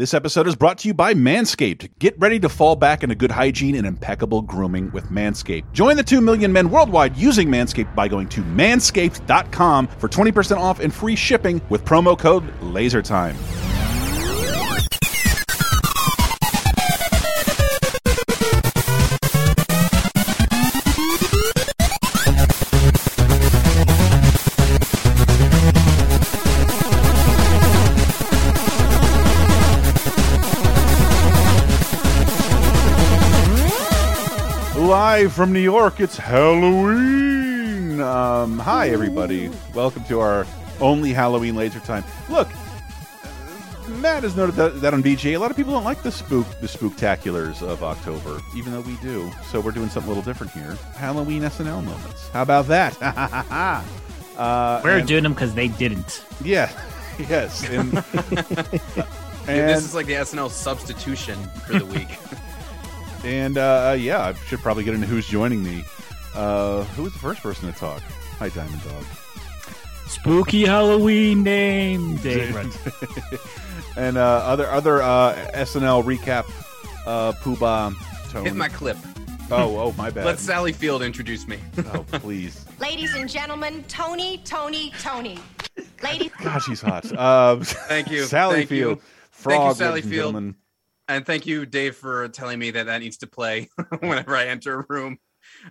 This episode is brought to you by Manscaped. Get ready to fall back into good hygiene and impeccable grooming with Manscaped. Join the 2 million men worldwide using Manscaped by going to manscaped.com for 20% off and free shipping with promo code LASERTIME. Live from New York, it's Halloween. Um, hi, everybody. Welcome to our only Halloween laser time. Look, Matt has noted that, that on VGA, a lot of people don't like the spook, the spooktaculars of October, even though we do. So we're doing something a little different here. Halloween SNL moments. How about that? uh, We're and- doing them because they didn't. Yeah. Yes. And, Yeah, this is like the SNL substitution for the week. And uh, yeah, I should probably get into who's joining me. Uh, who was the first person to talk? Hi, Diamond Dog. Spooky Halloween name. Dave Runs. And uh, other other uh, SNL recap. Uh, Poobah. Tone. Hit my clip. Oh, oh, my bad. Let Sally Field introduce me. oh, please. Ladies and gentlemen, Tony, Tony, Tony. Ladies, God, she's hot. Uh, Thank you. Sally Thank you. Frog, Sally ladies and Field. gentlemen. And thank you, Dave, for telling me that that needs to play whenever I enter a room.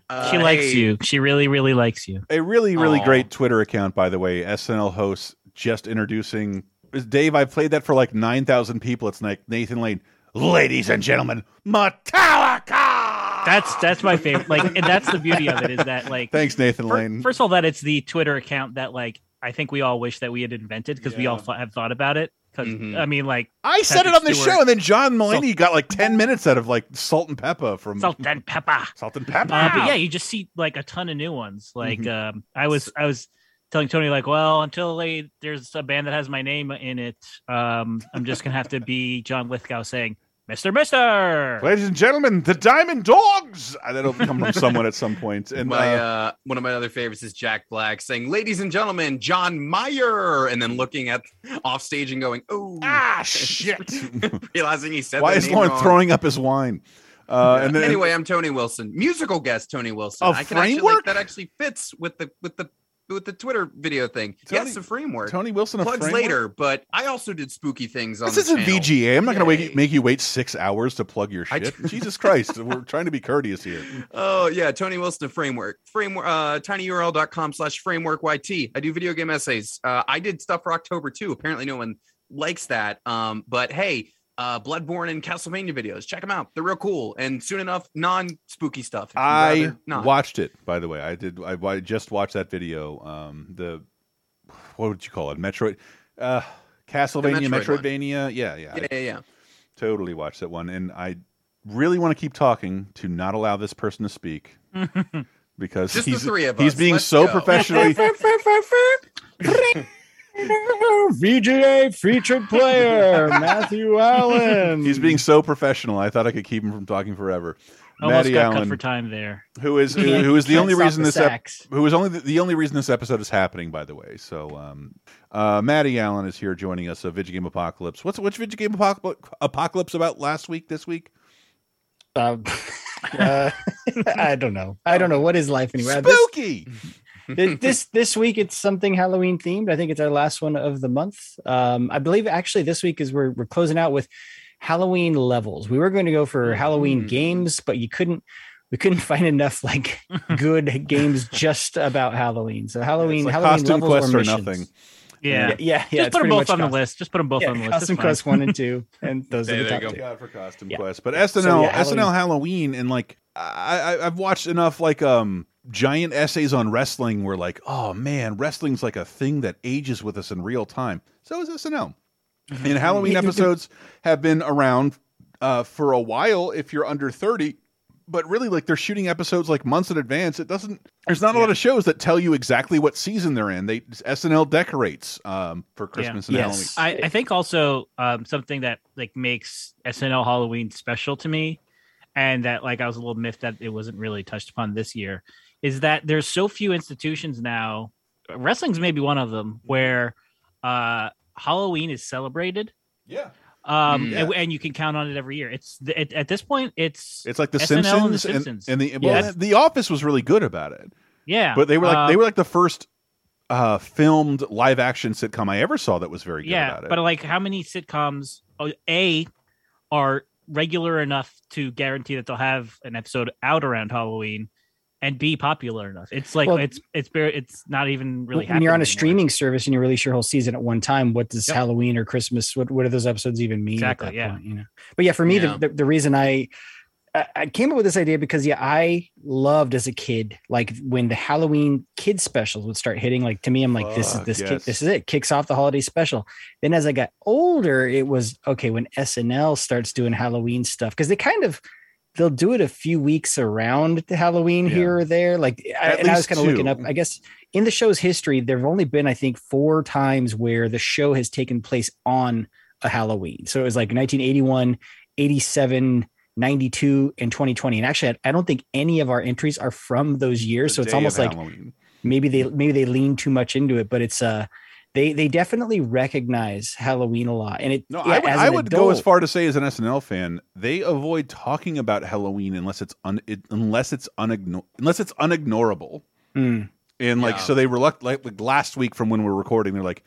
Uh, She likes hey, you. She really, really likes you. A really, really Aw. great Twitter account, by the way. SNL hosts just introducing. Dave, I've played that for like 9,000 people. It's like Nathan Lane. Ladies and gentlemen, Metallica! That's that's my favorite. Like, and that's the beauty of it is that like, Thanks, Nathan fir- Lane. first of all, that it's the Twitter account that like I think we all wish that we had invented because we all Yeah. have thought about it. Because Mhm. I mean, like I said it on the Stewart. show, and then John Mulaney got like 10 minutes out of like Salt and Pepper from salt and pepper. Salt and Pepper. Uh, but yeah, you just see like a ton of new ones. Like Mm-hmm. um, I was, I was telling Tony, like, well, until they, there's a band that has my name in it, um, I'm just gonna have to be John Lithgow saying, "Mister, Mister." Ladies and gentlemen, the Diamond Dogs. And that'll come from someone at some point. And my uh, uh, one of my other favorites is Jack Black saying, "Ladies and gentlemen, John Mayer," and then looking at off stage and going, "Oh, ah, shit. realizing he said. Why is Lauren wrong. throwing up his wine? Uh, and then, anyway, I'm Tony Wilson, musical guest Tony Wilson. A I can actually framework? like, that actually fits with the with the with the Twitter video thing. Tony- yes, a framework. Tony Wilson, a Plugs framework? later, but I also did spooky things on This isn't channel. VGA. I'm not going to make you wait six hours to plug your shit. Jesus Christ. We're trying to be courteous here. Oh yeah, Tony Wilson a framework. Framework uh tinyurl.com slash framework YT. I do video game essays. Uh I did stuff for October too. Apparently no one likes that. Um, but hey, uh Bloodborne and Castlevania videos. Check them out. They're real cool. And soon enough, non-spooky stuff. I not. watched it, by the way. I did. I, I just watched that video. Um, the what would you call it? Metroid, uh, Castlevania, Metroid one. Metroidvania. Yeah, yeah, yeah, yeah, yeah. totally watched that one, and I really want to keep talking to not allow this person to speak because Just the he's three of he's being Let's so go. professionally. VGA featured player Matthew Allen. he's being so professional. I thought I could keep him from talking forever. Almost Maddie got cut Allen, for time there. Who is who, who is the only reason the this ep- who is only the, the only reason this episode is happening. By the way, so um, uh, Maddie Allen is here joining us of Video Game Apocalypse. What's which Video Game Apoc- Apocalypse about last week? This week? Uh, uh, I don't know. I don't know what is life anywhere. This, Spooky. this this this week it's something Halloween themed. I think it's our last one of the month. Um, I believe actually this week is we're we're closing out with Halloween levels. We were going to go for Halloween Mm. games, but you couldn't. We couldn't find enough like good games just about Halloween. So Halloween, It's like Halloween costume levels quest or or missions. nothing. Yeah. Yeah, yeah, yeah. Just put them both much on the list. Just put them both Yeah, on the list. Costume It's Quest one and two, and those There are the you top go. two. God for costume Yeah. quest, but SNL So, yeah, SNL Halloween. Halloween and like I, I I've watched enough like um giant essays on wrestling where like oh man wrestling's like a thing that ages with us in real time. So is SNL. Mm-hmm. And Halloween episodes have been around uh, for a while if you're under thirty. But really, like they're shooting episodes like months in advance. It doesn't. There's not a lot of shows that tell you exactly what season they're in. They SNL decorates um, for Christmas and Yes. Halloween. I, I think also um, something that like makes SNL Halloween special to me, and that like I was a little miffed that it wasn't really touched upon this year, is that there's so few institutions now. Wrestling's maybe one of them where uh, Halloween is celebrated. Yeah. Um, Mm. and, and you can count on it every year. It's it, at this point, it's It's like the SNL and The Simpsons and, and the well, Yeah. the Office was really good about it, yeah. but they were like uh, they were like the first uh filmed live action sitcom I ever saw that was very good yeah, about it. but like how many sitcoms oh, a are regular enough to guarantee that they'll have an episode out around Halloween, and be popular enough? It's like Well- it's it's very it's not even really. when you're on a anymore. streaming service and you release your whole season at one time, what does Yep. Halloween or Christmas? What what do those episodes even mean? Exactly, At that yeah. point, you know. But yeah, for me, Yeah. the, the the reason I I I came up with this idea because yeah, I loved as a kid, like when the Halloween kids specials would start hitting. Like to me, I'm like, this is this yes. kick, this is it. Kicks off the holiday special. Then as I got older, it was okay when SNL starts doing Halloween stuff because they kind of they'll do it a few weeks around the Halloween Yeah. here or there. Like, I, and I was kind of looking up. I guess in the show's history, there have only been, I think, four times where the show has taken place on a Halloween. So it was like 1981, 87, 92, and 2020. And actually, I I don't think any of our entries are from those years. The so it's almost like Halloween. maybe they maybe they lean too much into it, but it's uh they they definitely recognize Halloween a lot. And it No, yeah, I would, as I an would go as far to say, as an SNL fan, they avoid talking about Halloween unless it's un, it, unless it's unigno- unless it's unignorable. Mm. And like, Yeah. so they reluct like, like last week from when we're recording, they're like,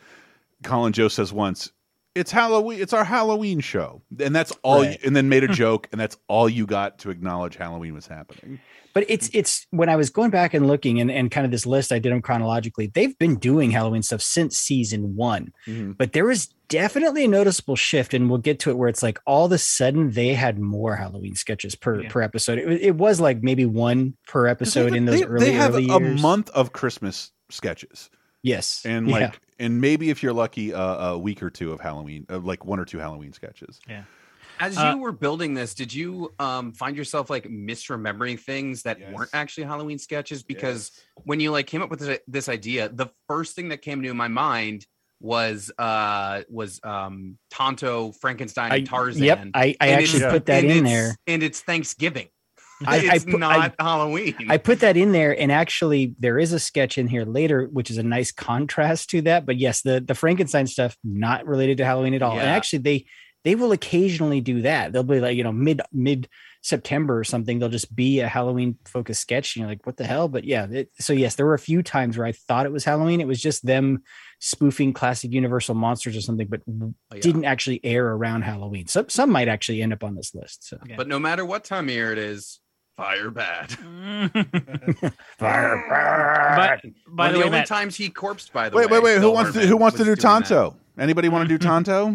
Colin Jost says once, "It's Halloween. It's our Halloween show," and that's all. Right. You, and then made a hmm. joke, and that's all you got to acknowledge Halloween was happening. but it's it's when I was going back and looking and, and kind of this list, I did them chronologically. They've been doing Halloween stuff since season one, mm-hmm. but there was definitely a noticeable shift, and we'll get to it where it's like all of a sudden they had more Halloween sketches per Yeah. per episode. It, it was like maybe one per episode in those they, early they have early a month of Christmas sketches, yes, and Yeah. Like, and maybe if you're lucky, uh, a week or two of Halloween, uh, like one or two Halloween sketches. Yeah. As Uh, you were building this, did you um, find yourself like misremembering things that Yes. weren't actually Halloween sketches? Because when you like came up with this, this idea, the first thing that came to my mind was uh was um Tonto, Frankenstein, I, and Tarzan. yep, I, I And actually put that and in there. and it's Thanksgiving. I- I it's put- not Halloween. I put that in there, and actually, there is a sketch in here later, which is a nice contrast to that. But yes, the the Frankenstein stuff not related to Halloween at all. And actually, they they will occasionally do that. They'll be like, you know, mid mid September or something. They'll just be a Halloween focused sketch, and you're like, what the hell? But yeah, it, so yes, there were a few times where I thought it was Halloween. It was just them spoofing classic Universal monsters or something, but Oh, yeah. didn't actually air around Halloween. Some some might actually end up on this list. So Yeah. But no matter what time of year it is, fire bad. but by One the of way, only Matt, times he corpsed, by the Wait, way. wait, wait! Who wants to who wants to do doing that. Tonto? Anybody want to do Tonto?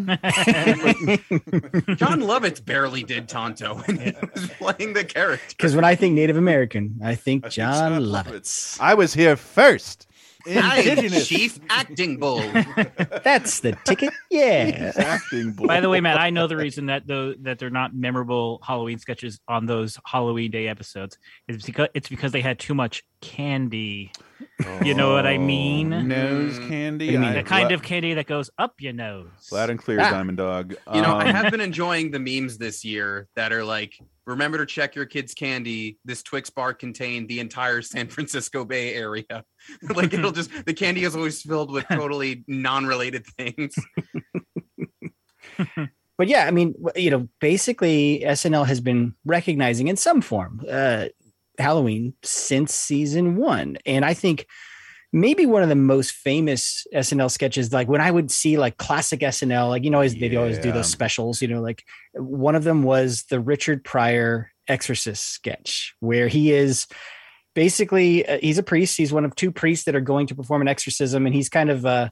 Jon Lovitz barely did Tonto when he was playing the character. because when I think Native American, I think I think John Jon Lovitz. I was here first. I'm Indigenous. Chief Acting Bull. That's the ticket. Yeah. Acting bull. by the way, Matt, I know the reason that though that they're not memorable Halloween sketches on those Halloween Day episodes is because it's because they had too much candy. You know what I mean? Oh, Nose Mm. candy. What do you mean? The kind of candy that goes up your nose. loud and clear, Ah. Diamond Dog. You know, I Um, have been enjoying the memes this year that are like, remember to check your kids' candy. This Twix bar contained the entire San Francisco Bay Area. like it'll just the candy is always filled with totally non-related things. But yeah, I mean, you know, basically SNL has been recognizing in some form uh, Halloween since season one. And I think maybe one of the most famous SNL sketches, like when I would see like classic SNL, like, you know, always, they'd always do those specials, you know, like one of them was the Richard Pryor Exorcist sketch, where he is basically uh, he's a priest. He's one of two priests that are going to perform an exorcism, and he's kind of uh,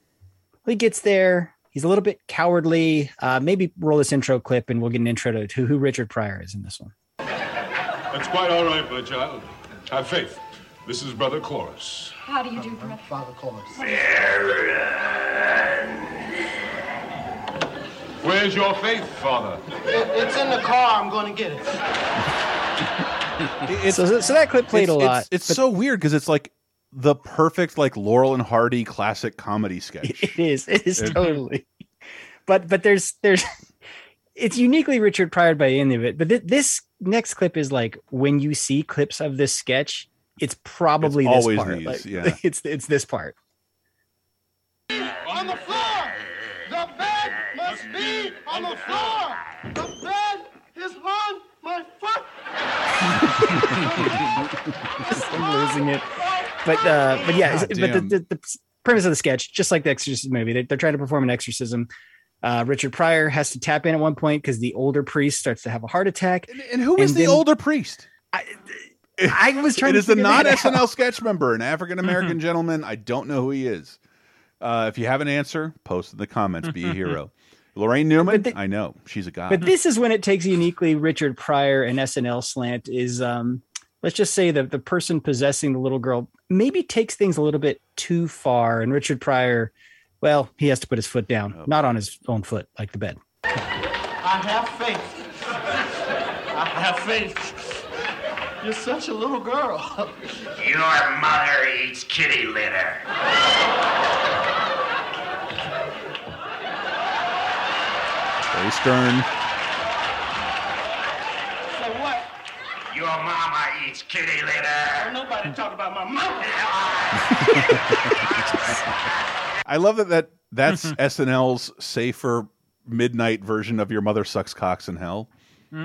he gets there. He's a little bit cowardly. Uh, maybe roll this intro clip, and we'll get an intro to, to who Richard Pryor is in this one. That's quite all right, my child. Have faith. This is Brother Chorus. How do you do, brother? Father Chorus. Where's your faith, Father? It's in the car. I'm going to get it. it's, So, so that clip played it's, a lot. It's, it's so weird because it's like the perfect like Laurel and Hardy classic comedy sketch. It is. It is It- totally. But but there's there's it's uniquely Richard Pryor by the end of it. But th- this next clip is like when you see clips of this sketch, it's probably It's this always part. these, Like, yeah. It's it's this part. On the floor. The bed must be on On the floor! The bed is on my foot! I'm losing it. But uh, but yeah, God but the, the, the premise of the sketch, just like the Exorcist movie, they, they're trying to perform an exorcism. Uh, Richard Pryor has to tap in at one point because the older priest starts to have a heart attack. And, and who is And the then- older priest? I, I was trying It to is the figure that non out. SNL sketch member, an African American gentleman. I don't know who he is. Uh, if you have an answer, post in the comments. Be a hero. Laraine Newman, the- I know she's a god. But this is when it takes a uniquely Richard Pryor and SNL slant is um let's just say that the person possessing the little girl maybe takes things a little bit too far and Richard Pryor well, he has to put his foot down, Oh. not on his own foot like the bed. I have faith. I have faith. You're such a little girl. Your mother eats kitty litter. Very stern. So what? Your mama eats kitty litter. Nobody talk about my mama. I love that. That that's SNL's safer midnight version of your mother sucks cocks in hell.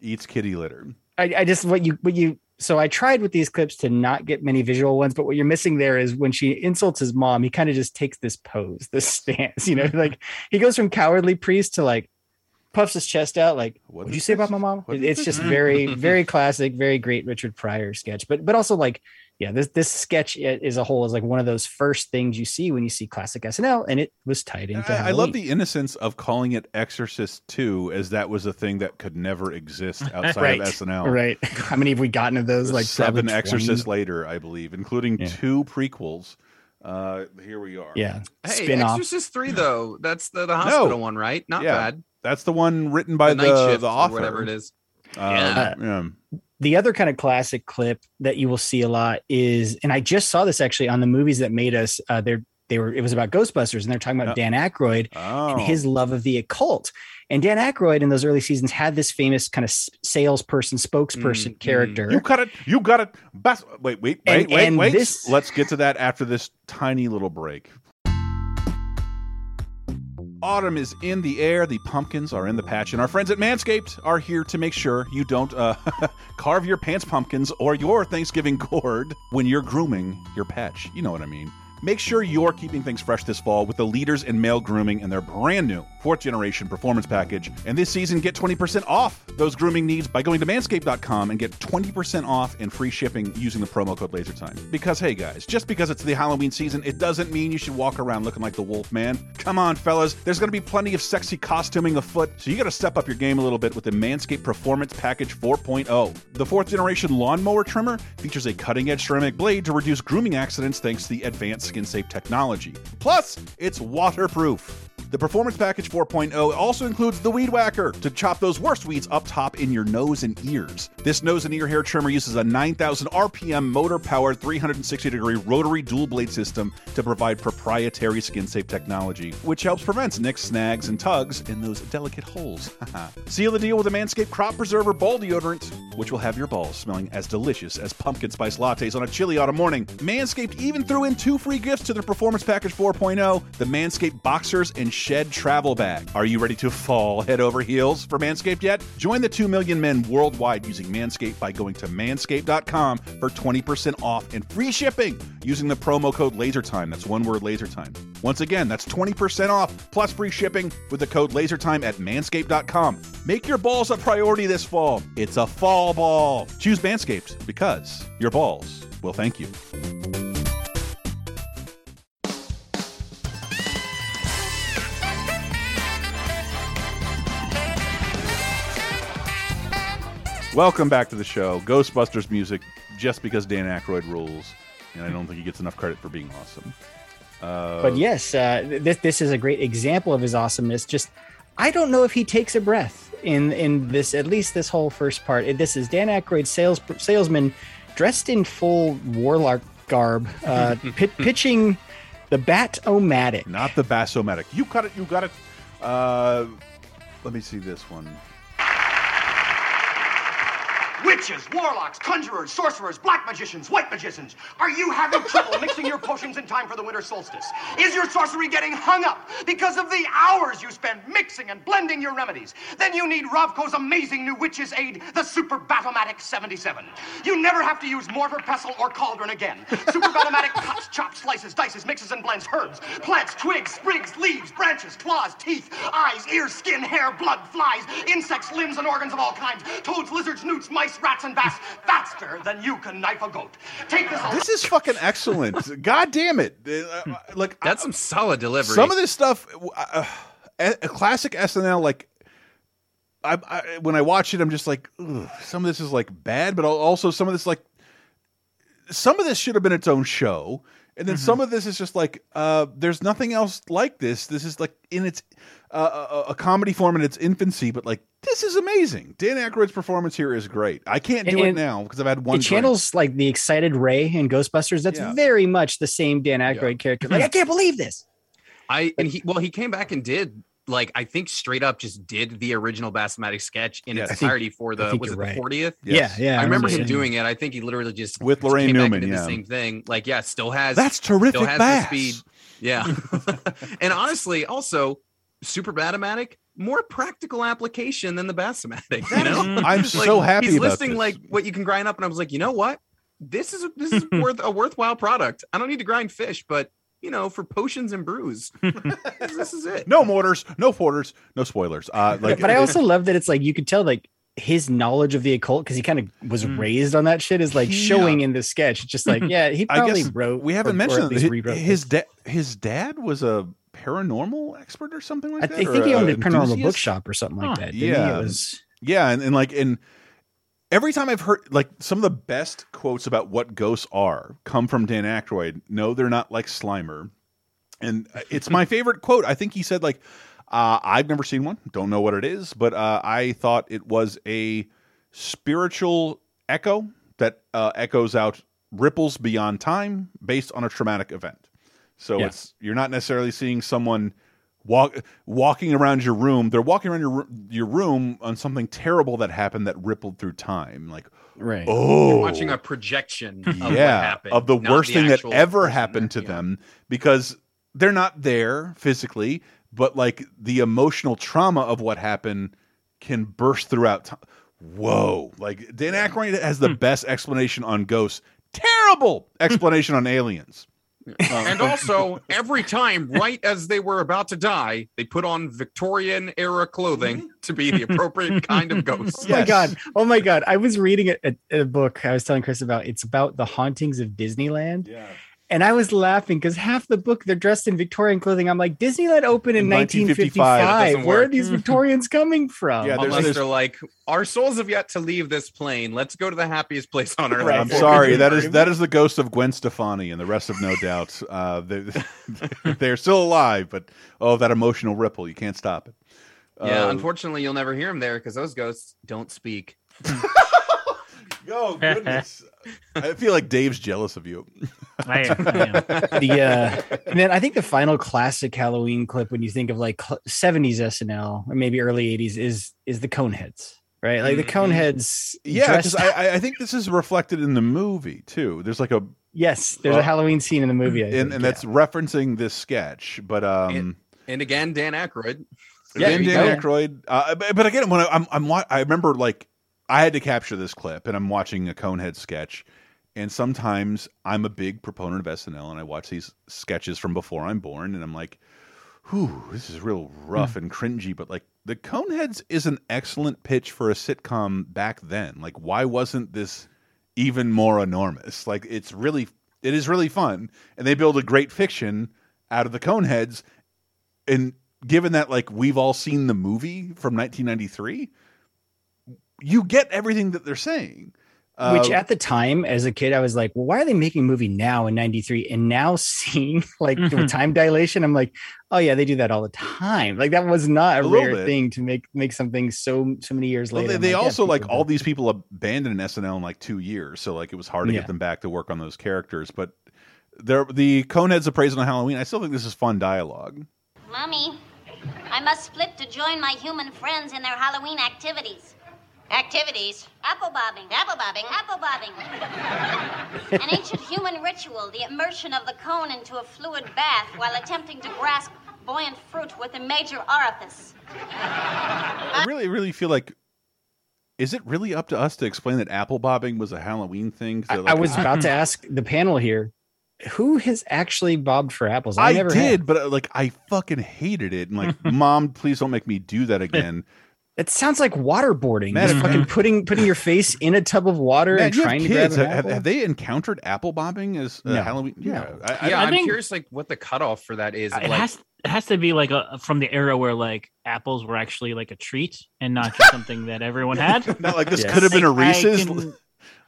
Eats kitty litter. I, I just what you what you so I tried with these clips to not get many visual ones, but what you're missing there is when she insults his mom, he kind of just takes this pose, this stance, you know, mm-hmm. like he goes from cowardly priest to like puffs his chest out, like What is you say this? about my mom? What it's just very, very classic, very great Richard Pryor sketch. But but also like, yeah, this this sketch i- as a whole is like one of those first things you see when you see classic SNL, and it was tied into. I, I love the innocence of calling it Exorcist 2 as that was a thing that could never exist outside right, of SNL. right. How many have we gotten of those? Like seven probably 20? Exorcists later, I believe, including Yeah. two prequels. Uh, here we are. Yeah, Hey, spin off. Exorcist three though. That's the, the hospital one, right? Not Yeah. bad. That's the one written by the the, night shift the or author, whatever it is. Uh, Yeah. yeah. The other kind of classic clip that you will see a lot is, and I just saw this actually on the movies that made us. Uh, they're they were it was about Ghostbusters, and they're talking about Dan Aykroyd Oh. and his love of the occult. And Dan Aykroyd in those early seasons had this famous kind of salesperson, spokesperson Mm, character. You got it. You got it. Bas- wait, wait, wait, And- wait, and wait. this- Let's get to that after this tiny little break. Autumn is in the air. The pumpkins are in the patch, and our friends at Manscaped are here to make sure you don't uh, carve your pants pumpkins or your Thanksgiving gourd when you're grooming your patch. You know what I mean. Make sure you're keeping things fresh this fall with the leaders in male grooming and their brand new fourth generation performance package. And this season, get 20% off those grooming needs by going to manscaped.com and get 20% off and free shipping using the promo code LaserTime. Because, hey guys, just because it's the Halloween season, it doesn't mean you should walk around looking like the Wolf Man. Come on, fellas, there's going to be plenty of sexy costuming afoot, so you got to step up your game a little bit with the Manscaped Performance Package 4.0. The fourth generation lawnmower trimmer features a cutting edge ceramic blade to reduce grooming accidents thanks to the advanced skin safe technology. Plus, it's waterproof. The Performance Package 4.0 also includes the Weed Whacker to chop those worst weeds up top in your nose and ears. This nose and ear hair trimmer uses a 9,000 RPM motor powered 360 degree rotary dual blade system to provide proprietary skin safe technology, which helps prevent nicks, snags, and tugs in those delicate holes. Seal the deal with a Manscaped Crop Preserver Ball Deodorant, which will have your balls smelling as delicious as pumpkin spice lattes on a chilly autumn morning. Manscaped even threw in two free gifts to their Performance Package 4.0 the Manscaped Boxers and Shed Travel Bag. Are you ready to fall head over heels for Manscaped yet? Join the 2 million men worldwide using Manscaped by going to manscaped.com for 20% off and free shipping using the promo code LASERTIME. That's one word LASERTIME. Once again, that's 20% off plus free shipping with the code LASERTIME at manscaped.com. Make your balls a priority this fall. It's a fall ball. Choose Manscaped because your balls will thank you. Welcome back to the show. Ghostbusters music, just because Dan Aykroyd rules, and I don't think he gets enough credit for being awesome. Uh, but yes, uh, this this is a great example of his awesomeness. Just I don't know if he takes a breath in in this at least this whole first part. This is Dan Aykroyd, sales salesman, dressed in full warlock garb, uh, pit, pitching the Bat-O-Matic. not the Bassomatic. You got it. You got it. Uh, let me see this one. Yeah. Witches, warlocks, conjurers, sorcerers, black magicians, white magicians. Are you having trouble mixing your potions in time for the winter solstice? Is your sorcery getting hung up because of the hours you spend mixing and blending your remedies? Then you need Rovco's amazing new witch's aid, the Super Bat-O-Matic 77. You never have to use mortar, pestle, or cauldron again. Super Bat-O-Matic cuts, chops, slices, dices, mixes, and blends herbs, plants, twigs, sprigs, leaves, branches, claws, teeth, eyes, ears, skin, hair, blood, flies, insects, limbs, and organs of all kinds, toads, lizards, newts, mice, rats, and bats, faster than you can knife a goat. Take this. This is fucking excellent. God damn it! Uh, like That's some solid delivery. some of this stuff, uh, a, a classic SNL. Like, I, I when I watch it, I'm just like, some of this is like bad, but also some of this like, some of this should have been its own show, and then some of this is just like, uh, there's nothing else like this. This is like in its uh, a, a comedy form in its infancy, but like this is amazing. Dan Aykroyd's performance here is great. I can't do And- it and now because I've had one. it channels like the excited Ray in Ghostbusters. That's Yeah. very much the same Dan Aykroyd character. Like, I can't believe this. I and he well he came back and did like I think straight up just did the original Bassomatic sketch in Yes. its I think- entirety for the was it you're the fortieth? Yes. Yeah, yeah. I remember him doing it. I think he literally just With Laraine came and Newman, did yeah. the same thing. Like yeah, still has That's terrific. still has bass. the speed. Yeah, and honestly, also Super Batomatic more practical application than the Bassomatic. You know, I'm Like, so happy He's about listing this. like what you can grind up, and I was like, you know what? This is this is worth a worthwhile product. I don't need to grind fish, but you know, for potions and brews, this is it. No mortars, no porters, no spoilers. Uh, like, but I also love that it's like you could tell like his knowledge of the occult because he kind of was Mm. raised on that shit is like Yeah. showing in the sketch. Just like yeah, he I probably guess wrote. we haven't or- or mentioned at that least his his, this. da- his dad was a paranormal expert or something like I that. I think he owned a an paranormal enthusiast? bookshop or something like Huh. that. didn't he? Yeah. it was. Yeah, and, and like and every time I've heard like some of the best quotes about what ghosts are come from Dan Aykroyd. No, they're not like Slimer, and uh, it's my favorite quote. I think he said like, uh, "I've never seen one, don't know what it is, but uh, I thought it was a spiritual echo that uh, echoes out ripples beyond time based on a traumatic event." So Yeah. it's you're not necessarily seeing someone walk walking around your room. They're walking around your your room on something terrible that happened that rippled through time. Like, Right. oh, You're watching a projection of what yeah, happened, of the not worst thing that ever person happened to. Yeah. them because they're not there physically, but like the emotional trauma of what happened can burst throughout time. Whoa! Like Dan Aykroyd has Hmm. the best explanation on ghosts. Terrible explanation on aliens. And also, every time, right as they were about to die, they put on Victorian era clothing to be the appropriate kind of ghost. Oh my Yes. god! Oh my god! I was reading a, a, a book. I was telling Chris about. It's about the hauntings of Disneyland, Yeah. And I was laughing because half the book they're dressed in Victorian clothing. I'm like, Disneyland opened in, In 1955. 1955. Where are these Victorians coming from? Yeah, there's- Unless there's- they're like, our souls have yet to leave this plane. Let's go to the happiest place on earth. Right. I'm sorry. we That do is that is the ghost of Gwen Stefani and the rest of No Doubt. Uh, they, they're still alive, but oh, that emotional ripple, you can't stop it. Yeah, Uh, unfortunately, you'll never hear them there because those ghosts don't speak. Oh goodness! I feel like Dave's jealous of you. I am, I am. the uh and then I think the final classic Halloween clip when you think of like cl- 70s SNL or maybe early 80s is is the Coneheads, right? Like the Mhm. Coneheads. Yeah, because I, I- I think this is reflected in the movie too. There's like a yes, there's Uh, a Halloween scene in the movie, I and, think, and yeah. that's referencing this sketch, but um. And again, Dan Aykroyd. Yeah, Dan, Dan. Aykroyd. Uh, but, but again, when I, I'm, I'm, wa- I remember like I had to capture this clip, and I'm watching a Conehead sketch, and sometimes I'm a big proponent of SNL, and I watch these sketches from before I'm born, and I'm like, "Whew, this is real rough hmm. and cringy." But like, the Coneheads is an excellent pitch for a sitcom back then. Like, why wasn't this even more enormous? Like, it's really, it is really fun, and they build a great fiction out of the Coneheads and given that like we've all seen the movie from 1993 you get everything that they're saying Which Uh, at the time, as a kid, I was like, well, why are they making a movie now in 93? And now seeing like the Mhm. time dilation, I'm like, oh yeah, they do that all the time. Like that was not a, A rare bit. thing to make make something so so many years well, later. they, they like, yeah, also like all these people abandoned SNL in like two years, so like it was hard to Yeah. get them back to work on those characters. But there, the Coneheads appraisal on Halloween. I still think this is fun dialogue. Mommy, I must split to join my human friends in their Halloween activities. Activities. Apple bobbing. Apple bobbing. Apple bobbing. An ancient human ritual, the immersion of the cone into a fluid bath while attempting to grasp buoyant fruit with a major orifice. I really, really feel like. Is it really up to us to explain that apple bobbing was a Halloween thing? I, they're I was about to ask the panel here, who has actually bobbed for apples? I never did, have. but uh, like I fucking hated it. And like, mom, please don't make me do that again. It sounds like waterboarding. Man, Just if- fucking putting putting your face in a tub of water Man, and you have trying to grab an Have, apple. have they encountered apple bobbing as uh, No. Halloween? Yeah, I, yeah, I, I'm think- curious, like what the cutoff for that is. It like, has it has to be like a from the era where like apples were actually like a treat and not just something that everyone had. Not like this Yes. could have been a Like, I Reese's. can-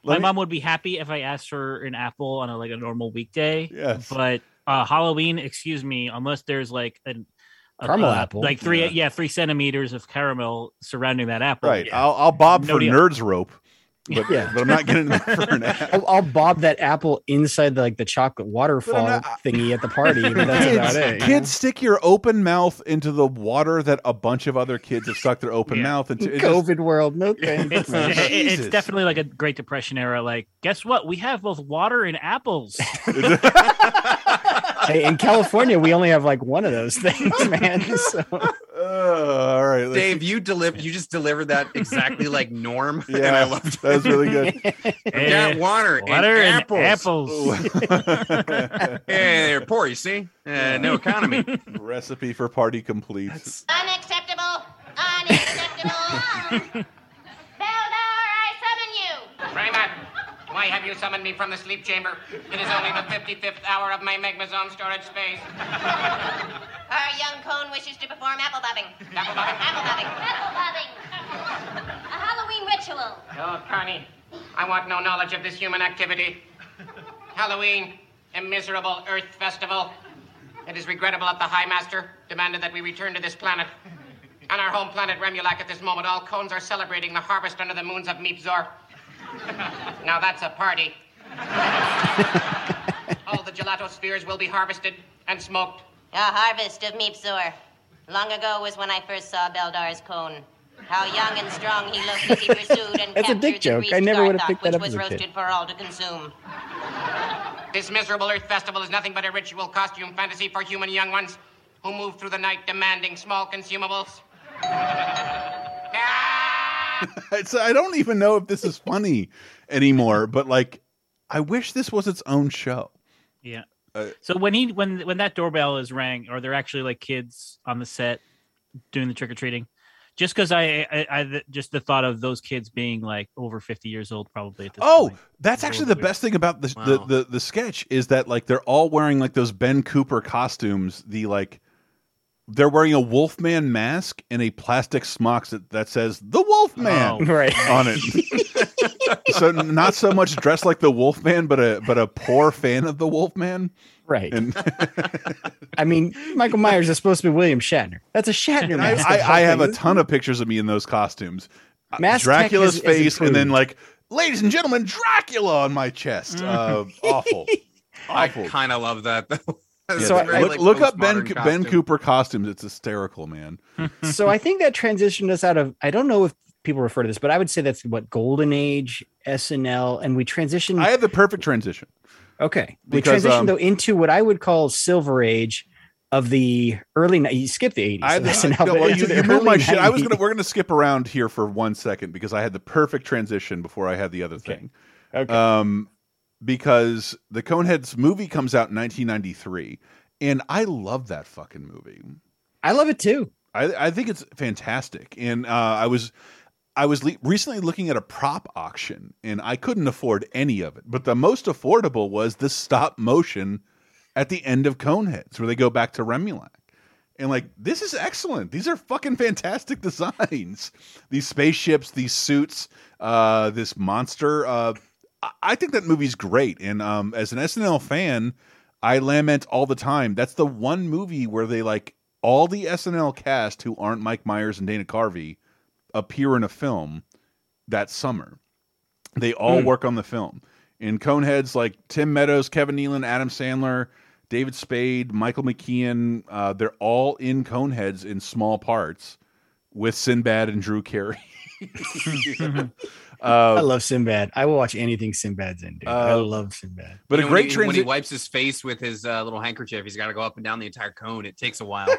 my me- mom would be happy if I asked for an apple on a like a normal weekday. Yes. But uh Halloween, excuse me, unless there's like an a- Caramel uh, apple. like three Yeah. yeah. three centimeters of caramel surrounding that apple. right. Yeah. I'll, I'll bob No for deal. nerds rope, but, Yeah. but I'm not getting that for an apple. I'll, I'll bob that apple inside the, like the chocolate waterfall not- thingy at the party. But that's kids, about it. you kids stick your open mouth into the water that a bunch of other kids have stuck their open Yeah. mouth into. know? It just- COVID world, no thanks. It's, it- it- it's definitely like a Great Depression era. Like, guess what? We have both water and apples. hey, in California, we only have like one of those things, man. So, Uh, all right, let's- Dave, you deliver. You just delivered that exactly like Norm. and Yeah, I loved it. that was really good. Yeah, water, water and and apples. apples. Hey, they're poor. You see, uh, no economy. Recipe for party complete. Unacceptable. Unacceptable. Beldar, I summon you. Freeman, why have you summoned me from the sleep chamber? It is only the 55th hour of my Megmazone storage space. Our young cone wishes to perform apple bobbing. Apple bobbing. Apple bobbing. Apple bobbing. A Halloween ritual. Oh, Connie, I want no knowledge of this human activity. Halloween, a miserable Earth festival. It is regrettable that the High Master demanded that we return to this planet. On our home planet Remulac at this moment, all cones are celebrating the harvest under the moons of Meepzor. Now that's a party. all the gelato spheres will be harvested and smoked. A harvest of Meepzor. Long ago was when I first saw Beldar's cone. How young and strong he looked as he pursued and That's a captured dick the joke. I never would've Garthok, picked that which up was as a kid. roasted for all to consume. This miserable Earth festival is nothing but a ritual costume fantasy for human young ones who move through the night demanding small consumables. It's, I don't even know if this is funny anymore, but like, I wish this was its own show. Yeah. Uh, so when he when when that doorbell is rang, are there actually like kids on the set doing the trick or treating? Just because I, I I just the thought of those kids being like over fifty years old, probably at this Oh, point. that's actually the weird. best thing about the, Wow. the the the sketch is that like they're all wearing like those Ben Cooper costumes. The like they're wearing a Wolfman mask and a plastic smock that, that says the Wolfman Oh. right. on it. so not so much dressed like the Wolfman, but a but a poor fan of the Wolfman. Right. And I mean, Michael Myers is supposed to be William Shatner. That's a Shatner I, mask. I, I have a ton of pictures of me in those costumes. Uh, Mask Dracula's tech has- has face, and then like, ladies and gentlemen, Dracula on my chest. Uh, awful, I kind of love that though. It's So a I- very, look, like, look up Ben postmodern Ben. Cooper costumes. It's hysterical, man. so I think that transitioned us out of. I don't know if people refer to this, but I would say that's what Golden Age, SNL, and we transitioned. I have the perfect transition. okay, we transitioned um, though into what I would call Silver Age of the early. ni- You skip the eighties. I had the, SNL, no, well, you, you moved my early shit. I was gonna we're gonna skip around here for one second because I had the perfect transition before I had the other thing. Okay. Um, because the Coneheads movie comes out in 1993, and I love that fucking movie. I love it too. I, I think it's fantastic. And uh, I was I was le recently looking at a prop auction, and I couldn't afford any of it. But the most affordable was the stop motion at the end of Coneheads, where they go back to Remulac. And like, this is excellent. These are fucking fantastic designs. These spaceships, these suits, uh, this monster. Uh, I- I think that movie's great. And um, as an SNL fan, I lament all the time. That's the one movie where they like all the SNL cast who aren't Mike Myers and Dana Carvey appear in a film that summer. They all Hmm. work on the film. In Coneheads, like Tim Meadows, Kevin Nealon, Adam Sandler, David Spade, Michael McKean, uh, they're all in Coneheads in small parts. With Sinbad and Drew Carey. I uh, love Sinbad. I will watch anything Sinbad's in, dude. I Uh, love Sinbad. but You a know, when great he, when he wipes his face with his uh, little handkerchief, he's got to go up and down the entire cone. It takes a while.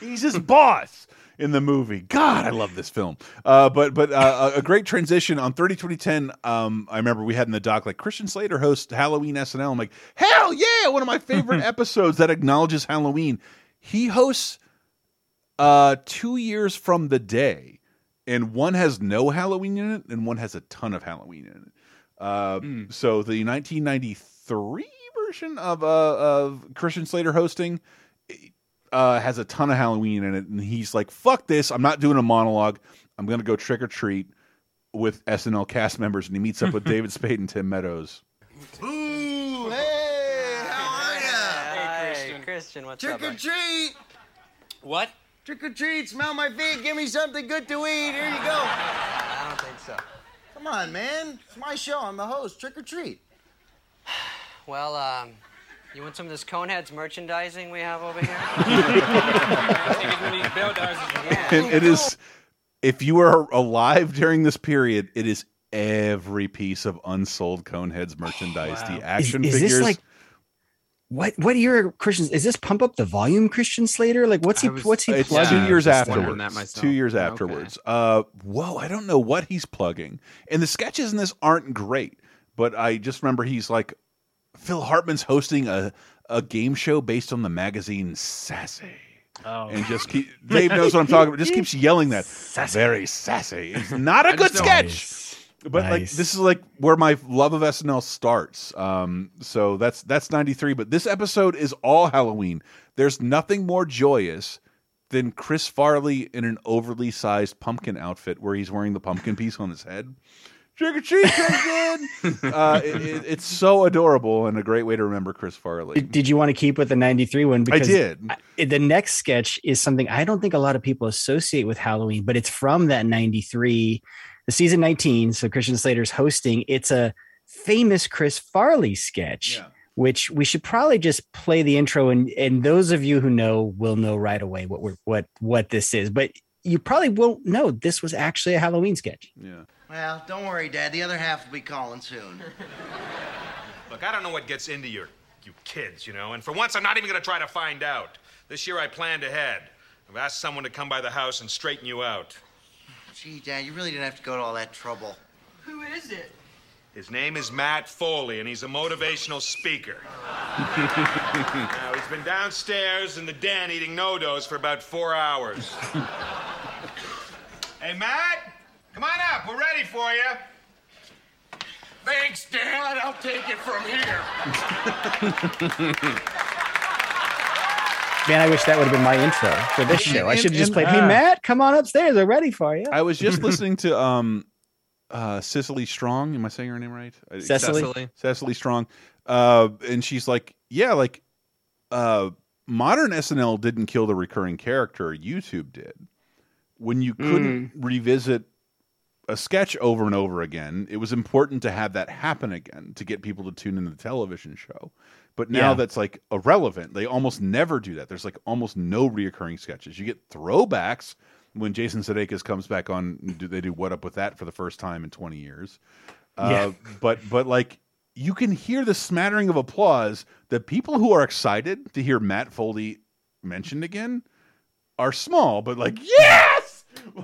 He's his boss in the movie. God, I love this film. Uh, but but uh, a a great transition on 30 2010. Um, I remember we had in the doc like Christian Slater hosts Halloween SNL. I'm like, hell yeah, one of my favorite episodes that acknowledges Halloween. He hosts uh, two years from the day, and one has no Halloween in it, and one has a ton of Halloween in it. Uh, So the 1993 version of uh, of Christian Slater hosting uh, has a ton of Halloween in it, and he's like, "Fuck this! I'm not doing a monologue. I'm gonna go trick or treat with SNL cast members." And he meets up with David Spade and Tim Meadows. Ooh, hey, how are ya? Hey, Christian. Christian, what's Trick up? or bud? treat! What? Trick or treat, smell my feet, give me something good to eat. Here you go. I don't think so. Come on, man. It's my show. I'm the host. Trick or treat. Well, um, you want some of this Coneheads merchandising we have over here? And it is, if you are alive during this period, it is every piece of unsold Coneheads merchandise. The action is, is figures. this like what? What year Christians Is this pump up the volume Christian Slater? Like what's he? Was- what's he it's plugging? two years afterwards. that. Two years Okay. afterwards. Uh, whoa! I don't know what he's plugging, and the sketches in this aren't great. But I just remember he's like, Phil Hartman's hosting a a game show based on the magazine Sassy, Oh, and just keep, Dave knows what I'm talking about. Just keeps yelling that very sassy. It's not a I good sketch. But like this is like where my love of SNL starts. Um, so that's that's '93. But this episode is all Halloween. There's nothing more joyous than Chris Farley in an overly sized pumpkin outfit where he's wearing the pumpkin piece on his head. Trick or treat, uh, it, it- it's so adorable and a great way to remember Chris Farley. Did, did you want to keep with the 93 one? I did. I- the next sketch is something I don't think a lot of people associate with Halloween, but it's from that 93, the season 19. So Christian Slater's hosting. It's a famous Chris Farley sketch, Yeah. which we should probably just play the intro. And, and those of you who know will know right away what we're, what, what this is, but you probably won't know this was actually a Halloween sketch. Yeah. Well, don't worry, Dad. The other half will be calling soon. Look, I don't know what gets into your you kids, you know, and for once I'm not even gonna try to find out. This year I planned ahead. I've asked someone to come by the house and straighten you out. Gee, Dad, you really didn't have to go to all that trouble. Who is it? His name is Matt Foley, and he's a motivational speaker. now, he's been downstairs in the den eating No-Doz for about four hours. hey, Matt, come on up. We're ready for you. Thanks, Dad. I'll take it from here. Man, I wish that would have been my intro for this show. I should have just played, Hey, ah. Matt, come on upstairs. They're ready for you. I was just listening to um, uh, Cecily Strong. Am I saying her name right? Cecily? Cecily. Cecily Strong, uh, and she's like, yeah, like uh, modern SNL didn't kill the recurring character. YouTube did. When you couldn't revisit a sketch over and over again, it was important to have that happen again to get people to tune into the television show. But now Yeah. that's like irrelevant. They almost never do that. There's like almost no reoccurring sketches. You get throwbacks when Jason Sudeikis comes back on. Do they do what up with that for the first time in 20 years? Uh, Yeah. But but like you can hear the smattering of applause. The people who are excited to hear Matt Foley mentioned again are small, but like yes,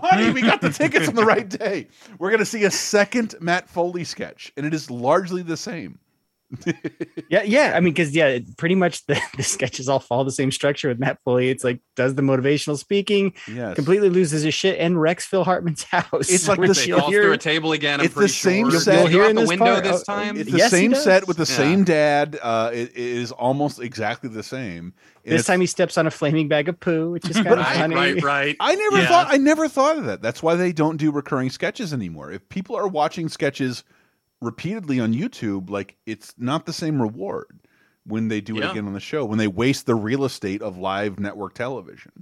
honey, we got the tickets on the right day. We're gonna see a second Matt Foley sketch, and it is largely the same. Yeah, yeah. I mean, because yeah, it- pretty much the, the sketches all follow the same structure with Matt Foley. It's like does the motivational speaking, Yes. completely loses his shit, and wrecks Phil Hartman's house. It's like which this- They you'll falls through a table again. I'm It's the same sure. set. Did You'll he hear in out the window part- this time. It's the Yes, same set with the Yeah. same dad. Uh, it, it is almost exactly the same. And This time he steps on a flaming bag of poo, which is kind of right, funny. right, right. I never Yeah. thought I never thought of that. That's why they don't do recurring sketches anymore. If people are watching sketches repeatedly on YouTube, like it's not the same reward when they do it again on the show. When they waste the real estate of live network television.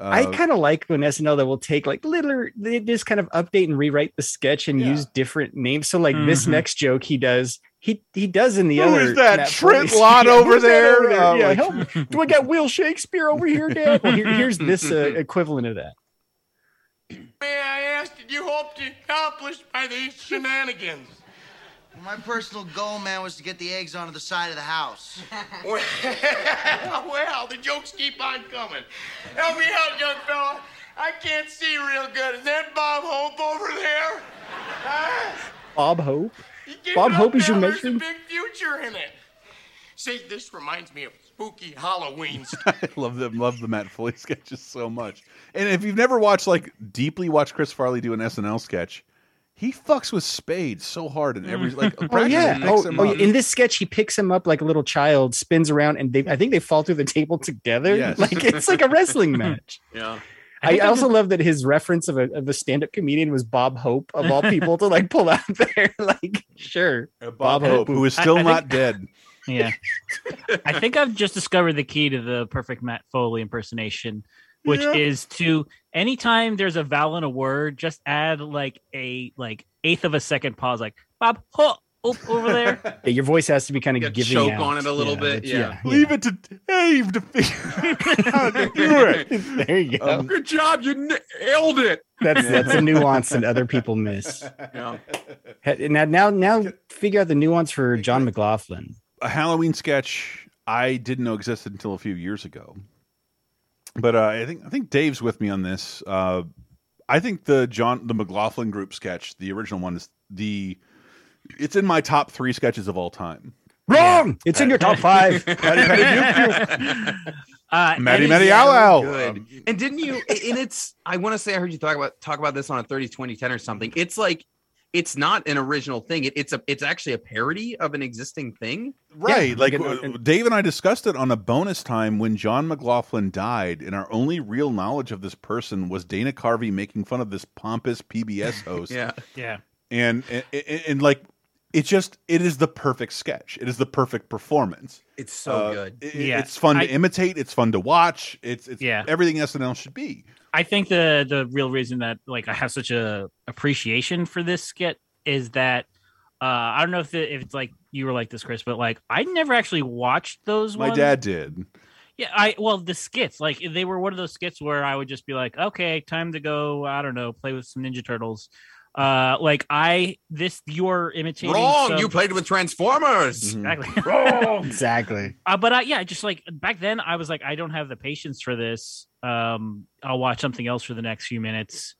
I Uh, kind of like when SNL that will take like little, they just kind of update and rewrite the sketch and Yeah. use different names. So like this Mhm. next joke he does, he he does in the Who other. is that? Matt Trent Foley- Lott Yeah, over there? over there? Uh, yeah, like- help do I got Will Shakespeare over here, Dad? Well, here- here's this uh, equivalent of that. May I ask what you hope to accomplish by these shenanigans? My personal goal, man, was to get the eggs onto the side of the house. Well, well, the jokes keep on coming. Help me out, young fella. I can't see real good. Is that Bob Hope over there? Huh? Bob Hope. Bob Hope is your now, There's a big future in it. See, this reminds me of spooky Halloween. I love them. love the Matt Foley sketches so much. And if you've never watched like deeply watched Chris Farley do an SNL sketch, he fucks with Spade so hard in every like. Mm. Oh yeah. Oh, oh, yeah. in this sketch, he picks him up like a little child, spins around, and they I think they fall through the table together. Yes. Like it's like a wrestling match. Yeah. I, I also love that his reference of a of a stand up comedian was Bob Hope of all people to like pull out there. like sure, uh, Bob Hope, who is still I- I not think- dead. Yeah. I think I've just discovered the key to the perfect Matt Foley impersonation, which Yeah. is to anytime there's a vowel in a word, just add like a like eighth of a second pause, like Bob ho oh, over there. Yeah, your voice has to be kind of Yeah, giving choke out. on it a little bit, it's- yeah. Leave it to Dave to figure out how to do it. There you go. Um, Good job, you nailed it. That's that's a nuance that other people miss. Yeah. Now now now figure out the nuance for John McLaughlin. a Halloween sketch I didn't know existed until a few years ago. But uh, I think I think Dave's with me on this. Uh, I think the John the McLaughlin group sketch, the original one, is the it's in my top three sketches of all time. Wrong. It's in your top five. Uh, Matty and Matty it's- Ow Ow. Good. And didn't you? And it's. I want to say I heard you talk about talk about this on a 30 20 10 or something. It's like it's not an original thing. It, it's a. It's actually a parody of an existing thing. Right. like like, uh, Dave and I discussed it on a bonus time when John McLaughlin died, and our only real knowledge of this person was Dana Carvey making fun of this pompous PBS host. Yeah. Yeah. And, and, and, and, like it just it is the perfect sketch. It is the perfect performance. It's so Uh, good. it- Yeah. It's fun I- to imitate, it's fun to watch. It's it's Yeah. everything SNL should be. I think the the real reason that like I have such a appreciation for this skit is that uh I don't know if the, if it's like you were like this, Chris, but like I never actually watched those. My ones. dad did. Yeah, I well the skits like they were one of those skits where I would just be like, okay, time to go. I don't know, play with some Ninja Turtles. Uh, like I this you're imitating. Wrong. some- You played with Transformers. exactly. exactly. Uh, but uh, yeah, just like back then, I was like, I don't have the patience for this. Um, I'll watch something else for the next few minutes.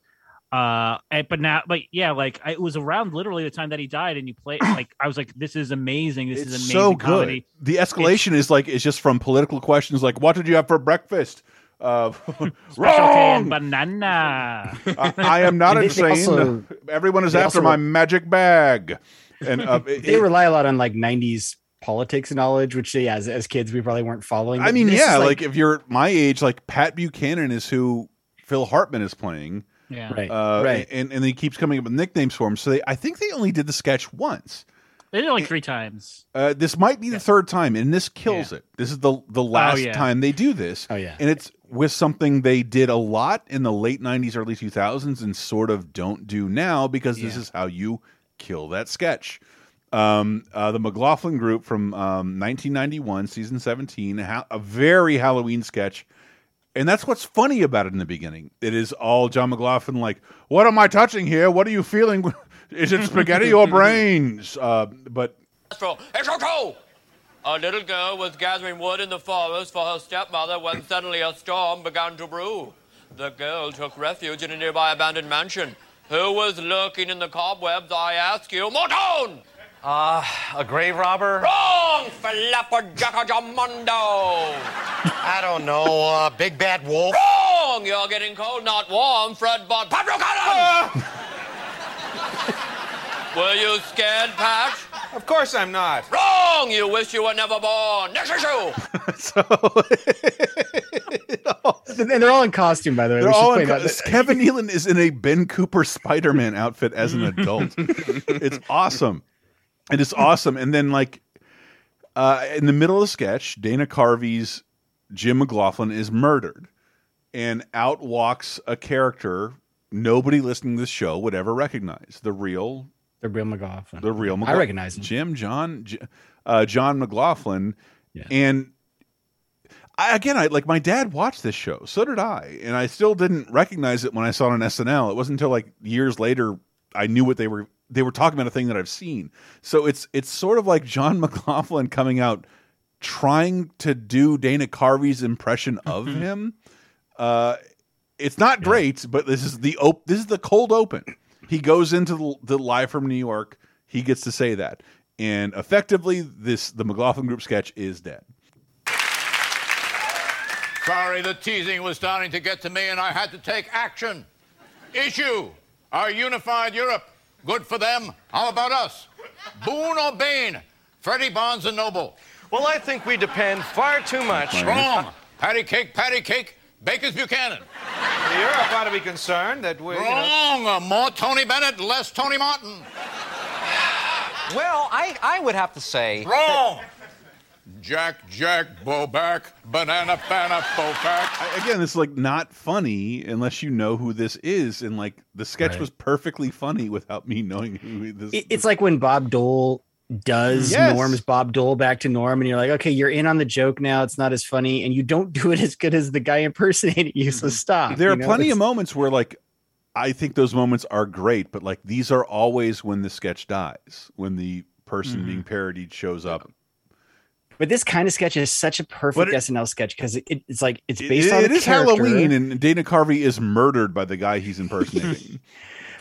Uh, and, but now, but yeah, like I, it was around literally the time that he died, and you play like I was like, this is amazing. This is amazing so good. comedy. The escalation is like it's just from political questions like what did you have for breakfast? Uh, Special wrong. Banana. I, I am not And they- they insane. also- Everyone is after also- my magic bag. And uh, it- They it- rely a lot on like '90s politics knowledge, which yeah, as, as kids we probably weren't following. I mean, yeah, is, like, if you're my age, like Pat Buchanan is who Phil Hartman is playing. Yeah, right, Uh, right. And and he keeps coming up with nicknames for him. So they, I think they only did the sketch once. They did it like three times. Uh, this might be the third time, and this kills it. This is the the last yeah. time they do this. Oh, yeah. and it's with something they did a lot in the late '90s, early 2000s, and sort of don't do now because this is how you kill that sketch. Um, uh, the McLaughlin Group from um, 1991, season 17, a, ha- a very Halloween sketch. And that's what's funny about it in the beginning. It is all John McLaughlin, like, what am I touching here? What are you feeling? Is it spaghetti or brains? Uh, but It's true. A little girl was gathering wood in the forest for her stepmother when suddenly a storm began to brew. The girl took refuge in a nearby abandoned mansion. Who was lurking in the cobwebs, I ask you? Morton! Uh, a grave robber? Wrong! Flapperjackajamundo! I don't know. Uh, big bad wolf? Wrong! You're getting cold, not warm. Fred Bud. Pat Buchanan! Were you scared, Pat? Of course I'm not. Wrong! You wish you were never born. Next issue! and they're all in costume, by the way. They're all in point co- out Kevin Nealon is in a Ben Cooper Spider Man outfit as an adult. it's awesome. And It is awesome. And then, like, uh, in the middle of the sketch, Dana Carvey's Jim McLaughlin is murdered, and out walks a character nobody listening to this show would ever recognize the real, the real McLaughlin. the real. McLaughlin. I recognize him. Jim John uh, John McLaughlin, Yeah. and I, again, I like my dad watched this show, so did I, and I still didn't recognize it when I saw it on SNL. It wasn't until like years later I knew what they were they were talking about a thing that I've seen. So it's it's sort of like John McLaughlin coming out trying to do Dana Carvey's impression of him. Uh, it's not great, but this is the op this is the cold open. He goes into the, the live from New York. He gets to say that, and effectively, this the McLaughlin Group sketch is dead. Sorry, the teasing was starting to get to me and I had to take action. Issue our unified Europe. Good for them. How about us? Boone or Bane? Freddie Bonds and Noble. Well, I think we depend far too much. Wrong. Patty cake, patty cake, Baker's Buchanan. Europe ought to be concerned that we're. you know- Wrong. Uh, More Tony Bennett, less Tony Martin. Well, I, I would have to say. Wrong. Jack, Jack, Boback, Banana, Banana, Boback. I- again, this is like not funny unless you know who this is, and like the sketch Right. was perfectly funny without me knowing who this. It- it's like when Bob Dole does Yes. Norm's Bob Dole back to Norm, and you're like, okay, you're in on the joke now. It's not as funny, and you don't do it as good as the guy impersonating you. So stop. there are know? plenty of moments where like I think those moments are great, but like these are always when the sketch dies, when the person Mhm. being parodied shows up. But this kind of sketch is such a perfect it- SNL sketch because it, it's like it's It- based on it is character. Halloween, and Dana Carvey is murdered by the guy he's impersonating.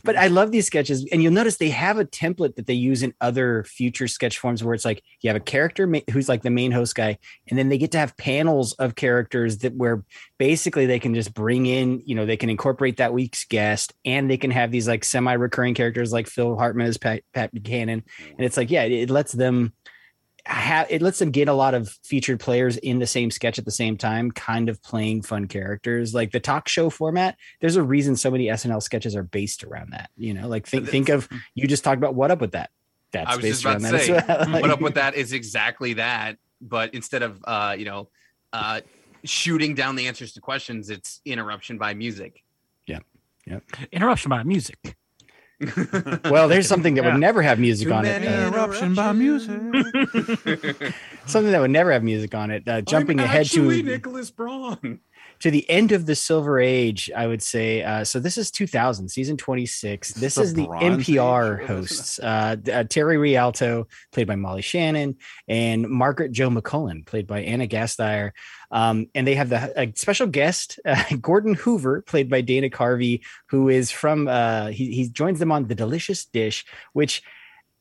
But I love these sketches, and you'll notice they have a template that they use in other future sketch forms, where it's like you have a character who's like the main host guy, and then they get to have panels of characters that where basically they can just bring in, you know, they can incorporate that week's guest, and they can have these like semi-recurring characters like Phil Hartman as Pat, Pat Buchanan, and it's like yeah, it, it lets them have it lets them get a lot of featured players in the same sketch at the same time, kind of playing fun characters. Like the talk show format, there's a reason so many SNL sketches are based around that. You know, like think think of you just talked about what up with that. That's I was based just about around to that say, well. Like- what up with that is exactly that. But instead of uh, you know, uh, shooting down the answers to questions, it's interruption by music. Yeah. Yep. Interruption by music. Well, there's something that Yeah. would never have music Too on it. uh, Interruption by music. something that would never have music on it. Uh, jumping I'm ahead actually to Nicholas Braun. To the end of the Silver Age, I would say. Uh, so this is 2000, season 26. This the is the NPR Age? hosts. Uh, uh, Teri Rialto, played by Molly Shannon, and Margaret Jo McCullen, played by Anna Gasteyer. Um, and they have the a special guest, uh, Gordon Hoover, played by Dana Carvey, who is from. Uh, he he joins them on the Delicious Dish, which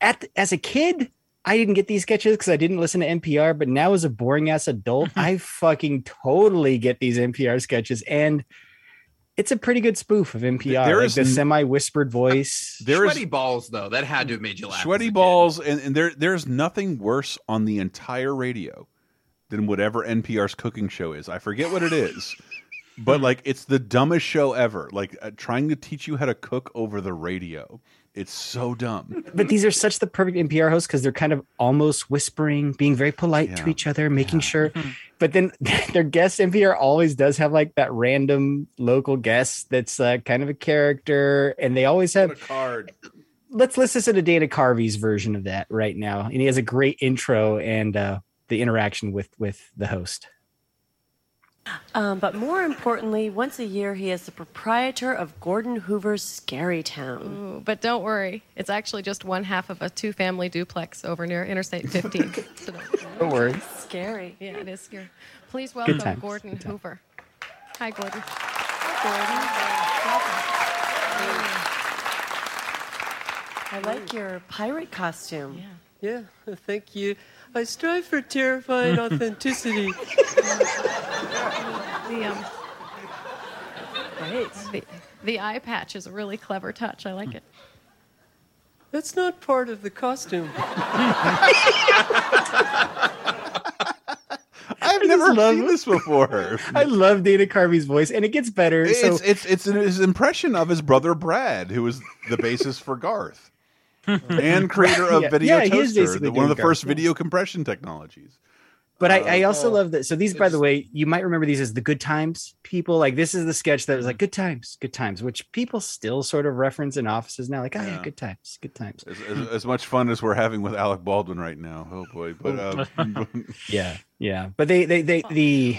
at as a kid. I didn't get these sketches because I didn't listen to NPR, but now as a boring ass adult, I fucking totally get these NPR sketches, and it's a pretty good spoof of NPR. There like is the semi whispered voice. There is Sweaty balls, though. That had to have made you laugh. sweaty balls, and, and there there's nothing worse on the entire radio than whatever NPR's cooking show is. I forget what it is, but like it's the dumbest show ever. Like uh, trying to teach you how to cook over the radio. It's so dumb. but these are such the perfect NPR hosts because they're kind of almost whispering, being very polite to each other, making sure. But then their guest NPR always does have like that random local guest that's uh, kind of a character, and they always have. A card. Let's listen to Dana Carvey's version of that right now, and he has a great intro and uh, the interaction with with the host. Um, but more importantly, once a year, he is the proprietor of Gordon Hoover's Scary Town. Ooh, but don't worry, it's actually just one half of a two family duplex over near Interstate 15. so don't, Don't worry. Scary. yeah, it is scary. Please welcome Gordon Hoover. Hi, Gordon. I like your pirate costume. Yeah. Yeah, thank you. I strive for terrifying authenticity. The, um, Great. the, the eye patch is a really clever touch. I like it. That's not part of the costume. I've never seen this before. I love Dana Carvey's voice, and it gets better. It's so it's it's his impression of his brother Brad, who was the basis for Garth and creator of Yeah, Video yeah, he Toaster, basically the, one of the first Garth, video compression technologies. But I, I Uh, also love that. So these, by the way, you might remember these as the good times people. Like this is the sketch that was like good times, good times, which people still sort of reference in offices now. Like, oh yeah, Yeah. good times, good times. As, as, as much fun as we're having with Alec Baldwin right now. Oh boy! But uh, Yeah, yeah. But they, they, they, the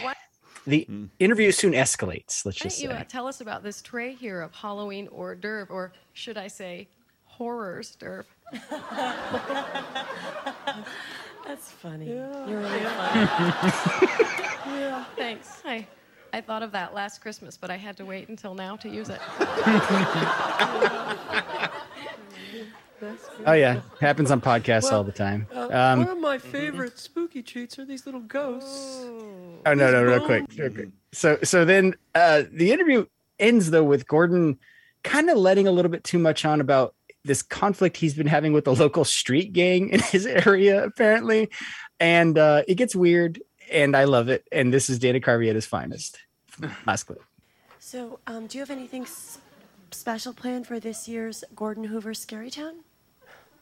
the interview soon escalates. Let's Why just don't you uh, tell us about this tray here of Halloween hors d'oeuvre, or should I say, horrors d'oeuvre? That's funny. Yeah. You're really funny. yeah, thanks. I, I thought of that last Christmas, but I had to wait until now to use it. Oh yeah, happens on podcasts all the time. Uh, Um, one of my favorite spooky treats are these little ghosts. Oh no, no, real quick. real quick. So so then uh the interview ends though with Gordon kind of letting a little bit too much on about this conflict he's been having with the local street gang in his area, apparently. And uh it gets weird and I love it. And this is Dana Carvey at his finest. Last clip. So, um, do you have anything s- special planned for this year's Gordon Hoover Scary Town?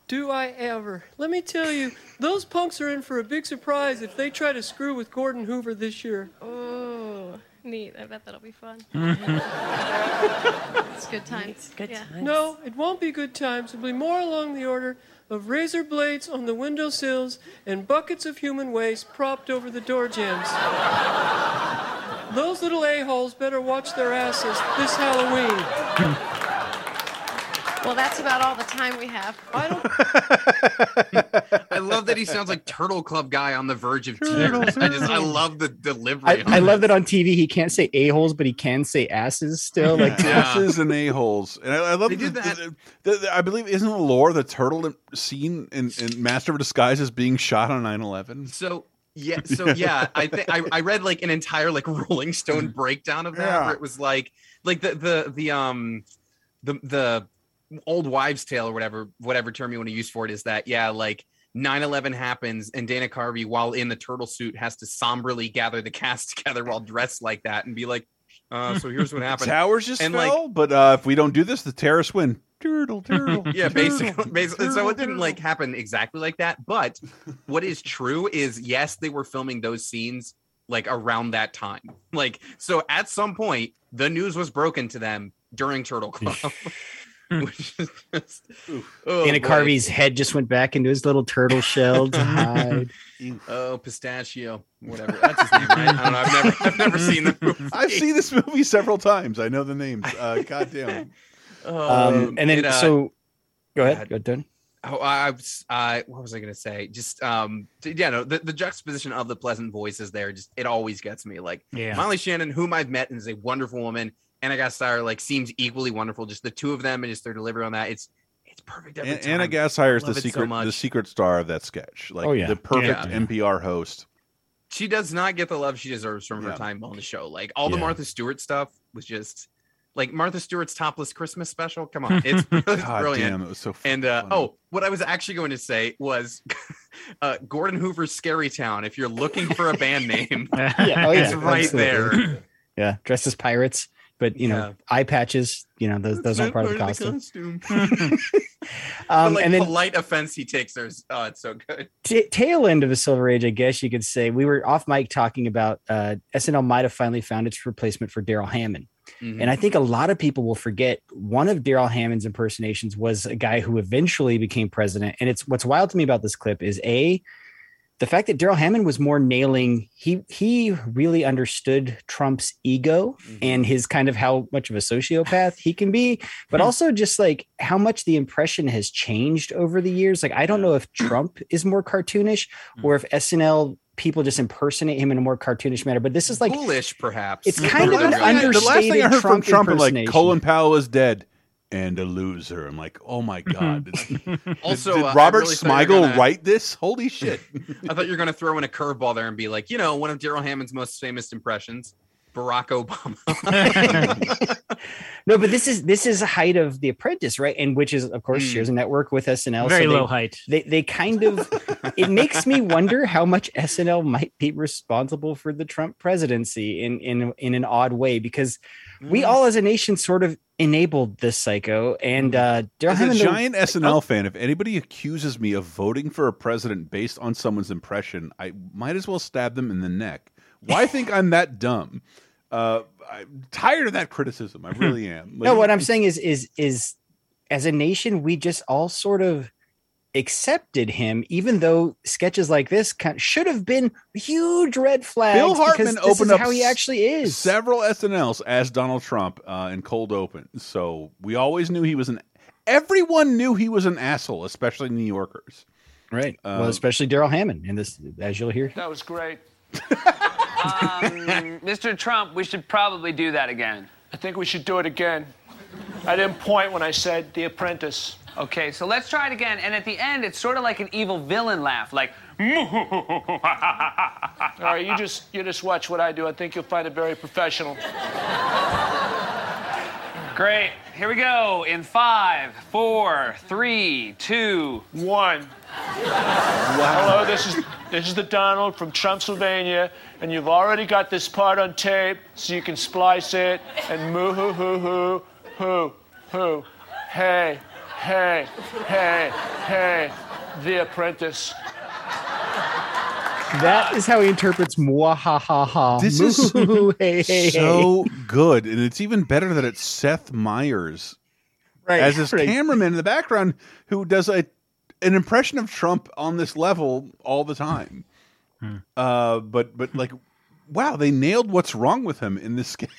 Do I ever? Let me tell you, those punks are in for a big surprise if they try to screw with Gordon Hoover this year. Oh, neat. I bet that'll be fun. it's good times. good yeah. No, it won't be good times. It'll be more along the order of razor blades on the windowsills and buckets of human waste propped over the door jambs. Those little a-holes better watch their asses this Halloween. Well, that's about all the time we have. I don't. I love that he sounds like Turtle Club guy on the verge of tears. I just I love the delivery. I, I love that on TV he can't say a-holes, but he can say asses still. Like asses and a holes, and I, I love They the, did that. the- the- the- I believe isn't the lore the turtle scene in, in Master of Disguise is being shot on 9-11? So yeah, so yeah, I think I, I read like an entire like Rolling Stone breakdown of that Yeah. where it was like like the the the um the the old wives tale or whatever whatever term you want to use for it is that yeah like 9-11 happens and Dana Carvey while in the turtle suit has to somberly gather the cast together while dressed like that and be like uh so here's what happened Towers just and fell, but uh, if we don't do this, the terrorists win. Turtle, turtle. yeah, basically, basically. So turtle, it didn't like happen exactly like that. But what is true is, yes, they were filming those scenes like around that time. Like, so at some point, the news was broken to them during Turtle Club. Which is just, oh, Dana boy. Carvey's head just went back into his little turtle shell to hide. Oh, pistachio, whatever. That's his name, right? I don't know. I've never, I've never seen the movie. I've seen this movie several times. I know the names. Uh, God damn. Um, and then it, uh, so go ahead, God. go done. Oh, I was. Uh, what was I going to say? Just um, t- yeah, no, the, the juxtaposition of the pleasant voices there, just it always gets me. Like Yeah. Molly Shannon, whom I've met, and is a wonderful woman, and Anna Gasteyer, like seems equally wonderful. Just the two of them and just their delivery on that, it's it's perfect every And, time. Anna Gasteyer is the Love it so secret, the secret star of that sketch. Like Oh, yeah. the perfect Yeah. NPR host. She does not get the love she deserves from her time on the show. Like all the Martha Stewart stuff was just like Martha Stewart's topless Christmas special. Come on, it's, it's God brilliant. damn, it was so. And uh, funny. oh, what I was actually going to say was uh, Gordon Hoover's Scary Town. If you're looking for a band name, Yeah, oh, it's right absolutely. there. Yeah, dressed as pirates, but you know, eye patches. You know, those those aren't part of the costume. the Um, like and then polite offense he takes there's oh, it's so good. t- tail end of the silver age, I guess you could say. We were off mic talking about uh, SNL might have finally found its replacement for Darrell Hammond. Mhm. And I think a lot of people will forget one of Darrell Hammond's impersonations was a guy who eventually became president. And it's what's wild to me about this clip is a the fact that Darrell Hammond was more nailing. He he really understood Trump's ego mm-hmm. and his kind of how much of a sociopath he can be, but hmm. also just like how much the impression has changed over the years. Like I don't know if Trump is more cartoonish hmm. or if SNL people just impersonate him in a more cartoonish manner. But this is like Foolish, perhaps. it's kind of The an last thing I- the last thing I understated heard from Trump Trump, like impersonation. Colin Powell is dead and a loser. I'm like, oh my god. Also, did uh, I Robert really Smigel gonna- write this? Holy shit! I thought you were going to throw in a curveball there and be like, you know, one of Darrell Hammond's most famous impressions, Barack Obama. No, but this is this is a height of The Apprentice, right? And which is, of course, Mm. shares a network with SNL. Very they- low height. They they kind of it makes me wonder how much SNL might be responsible for the Trump presidency in in in an odd way because we Mm. all as a nation sort of enabled this psycho and uh Darrell As a Hammond- giant SNL fan, if anybody accuses me of voting for a president based on someone's impression, I might as well stab them in the neck. Why think I'm that dumb? Uh, I'm tired of that criticism. I really am. no what i'm saying is is is as a nation we just all sort of accepted him, even though sketches like this kind should have been huge red flags. Bill because Hartman this opened is up how he actually is. several SNLs as Donald Trump uh, in cold open. So we always knew he was an. Everyone knew he was an asshole, especially New Yorkers. Right. Um, well, especially Darrell Hammond in this, as you'll hear. That was great. um, Mr. Trump, we should probably do that again. I think we should do it again. I didn't point when I said The Apprentice. Okay, so let's try it again. And at the end, it's sort of like an evil villain laugh, like. All right, you just you just watch what I do. I think you'll find it very professional. Great. Here we go. In five, four, three, two, one. Hello, this is this is the Donald from Trumpsylvania, and you've already got this part on tape, so you can splice it and moo hoo hoo hoo hoo hoo. Hey, hey, hey, hey, The Apprentice. That is how he interprets mwahaha. This is Moo, hey, hey, so good, and it's even better that it's Seth Meyers Right, as his right. cameraman in the background who does a an impression of Trump on this level all the time. Uh, but but like, wow, they nailed what's wrong with him in this game.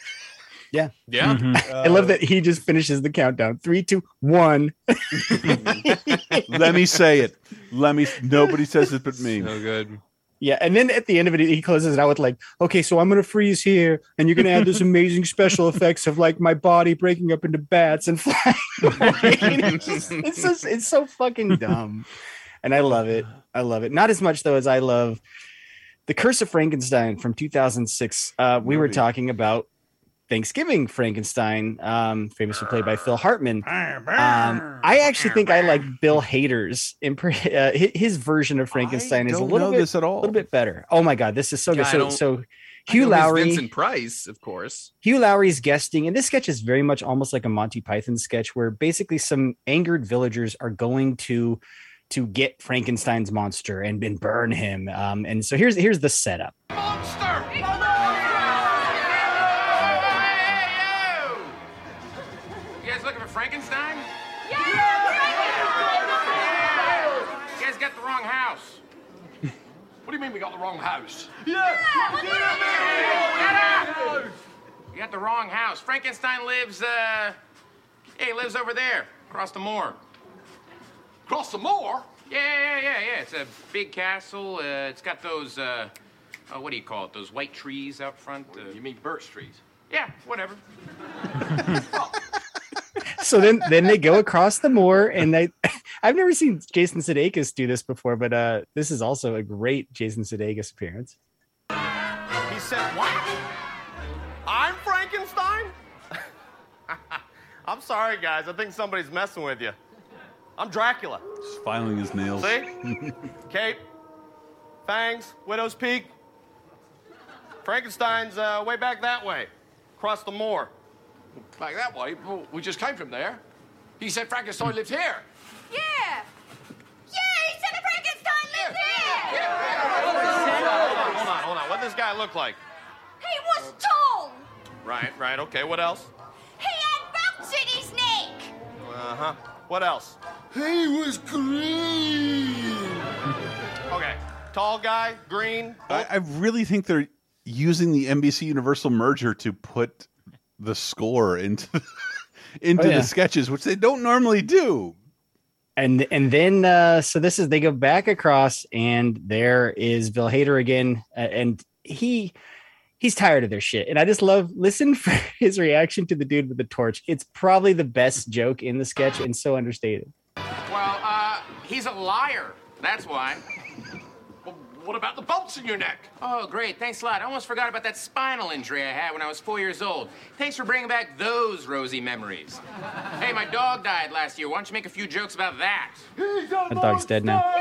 Yeah. Yeah. I love that he just finishes the countdown. Three, two, one. Let me say it. Let me. Nobody says it but me. So good. Yeah, and then at the end of it, he closes it out with like, "Okay, so I'm gonna freeze here, and you're gonna add this amazing special effects of like my body breaking up into bats and flying." away." it's, just, it's just, it's so fucking dumb, and I love it. I love it. Not as much though as I love the Curse of Frankenstein from 2006. Uh, we were talking about Thanksgiving Frankenstein, um, famously played by Phil Hartman. Um, I actually think I like Bill Hader's impre- uh, his version of Frankenstein is a little bit this at all. a little bit better. Oh my god, this is so Yeah, good. So so Hugh Laurie, Vincent Price, of course. Hugh Laurie's guesting, and this sketch is very much almost like a Monty Python sketch, where basically some angered villagers are going to to get Frankenstein's monster and, and burn him. Um, and so here's here's the setup. What do you mean we got the wrong house? You got the wrong house. Frankenstein lives, uh, yeah, he lives over there, across the moor. Across the moor? Yeah, yeah, yeah, yeah. It's a big castle. Uh, it's got those, uh, oh, what do you call it? Those white trees out front. Uh, You mean birch trees? yeah, whatever. so then then they go across the moor and they I've never seen Jason Sudeikis do this before, but uh this is also a great Jason Sudeikis appearance. He said, What? I'm Frankenstein? I'm sorry, guys. I think somebody's messing with you. I'm Dracula. Just filing his nails. See? Cape, fangs, Widow's Peak. Frankenstein's uh, way back that way, across the moor. Back that way? Well, we just came from there. He said Frankenstein lived here. Yeah. Yeah, he said the Frankenstein lives here. Hold on, hold on, hold on. What does this guy look like? He was tall. Right, right. Okay, what else? He had bumps in his neck. Uh huh. What else? He was green. Okay. Tall guy, green. I, I really think they're using the NBC Universal merger to put the score into into Oh, yeah. the sketches, which they don't normally do. And and then uh so this is they go back across and there is Bill Hader again uh, and he he's tired of their shit. And I just love listen for his reaction to the dude with the torch. It's probably the best joke in the sketch and so understated. Well, uh, he's a liar. That's why. What about the bolts in your neck? Oh, great. Thanks a lot. I almost forgot about that spinal injury I had when I was four years old. Thanks for bringing back those rosy memories. hey, my dog died last year. Why don't you make a few jokes about that? That dog's dead now. Okay,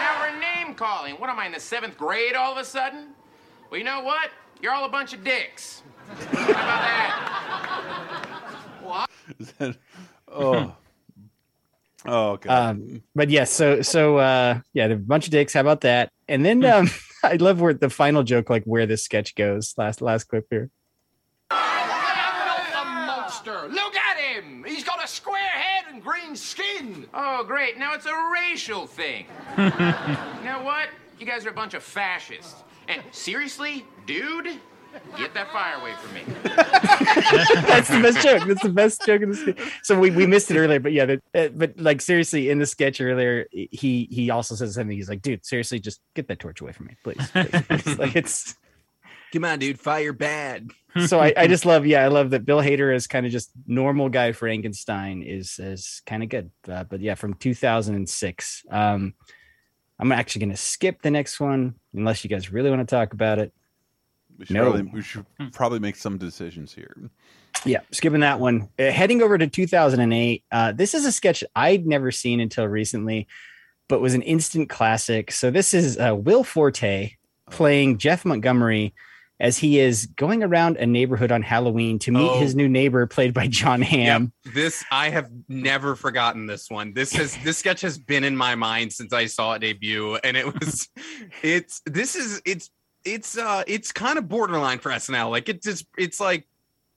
now we're name calling. What am I in the seventh grade all of a sudden? Well, you know what? You're all a bunch of dicks. How about that? Is that- oh, oh god. Um, but yes, so so uh yeah, a bunch of dicks. How about that? And then um I love where the final joke, like where this sketch goes. Last last clip here. The monster! Look at him! He's got a square head and green skin. Oh, great. Now it's a racial thing. you know what? You guys are a bunch of fascists. And seriously, dude, get that fire away from me. That's the best joke. That's the best joke in the sketch. So we, we missed it earlier, but yeah, but, uh, but like seriously, in the sketch earlier, he he also says something. He's like, "Dude, seriously, just get that torch away from me, please." please, please." like it's Come on, dude, fire bad. so I, I just love yeah i love that bill hader as kind of just normal guy frankenstein is is kind of good uh, but yeah from 2006 um i'm actually going to skip the next one unless you guys really want to talk about it We should, No. probably, we should probably make some decisions here. yeah skipping that one uh, heading over to 2008 uh, this is a sketch i'd never seen until recently but was an instant classic so this is uh, will forte playing jeff montgomery as he is going around a neighborhood on halloween to meet Oh. his new neighbor played by john hamm This I have never forgotten this one. This has this sketch has been in my mind since I saw it debut, and it was it's this is it's it's uh it's kind of borderline for SNL. Like it's just it's like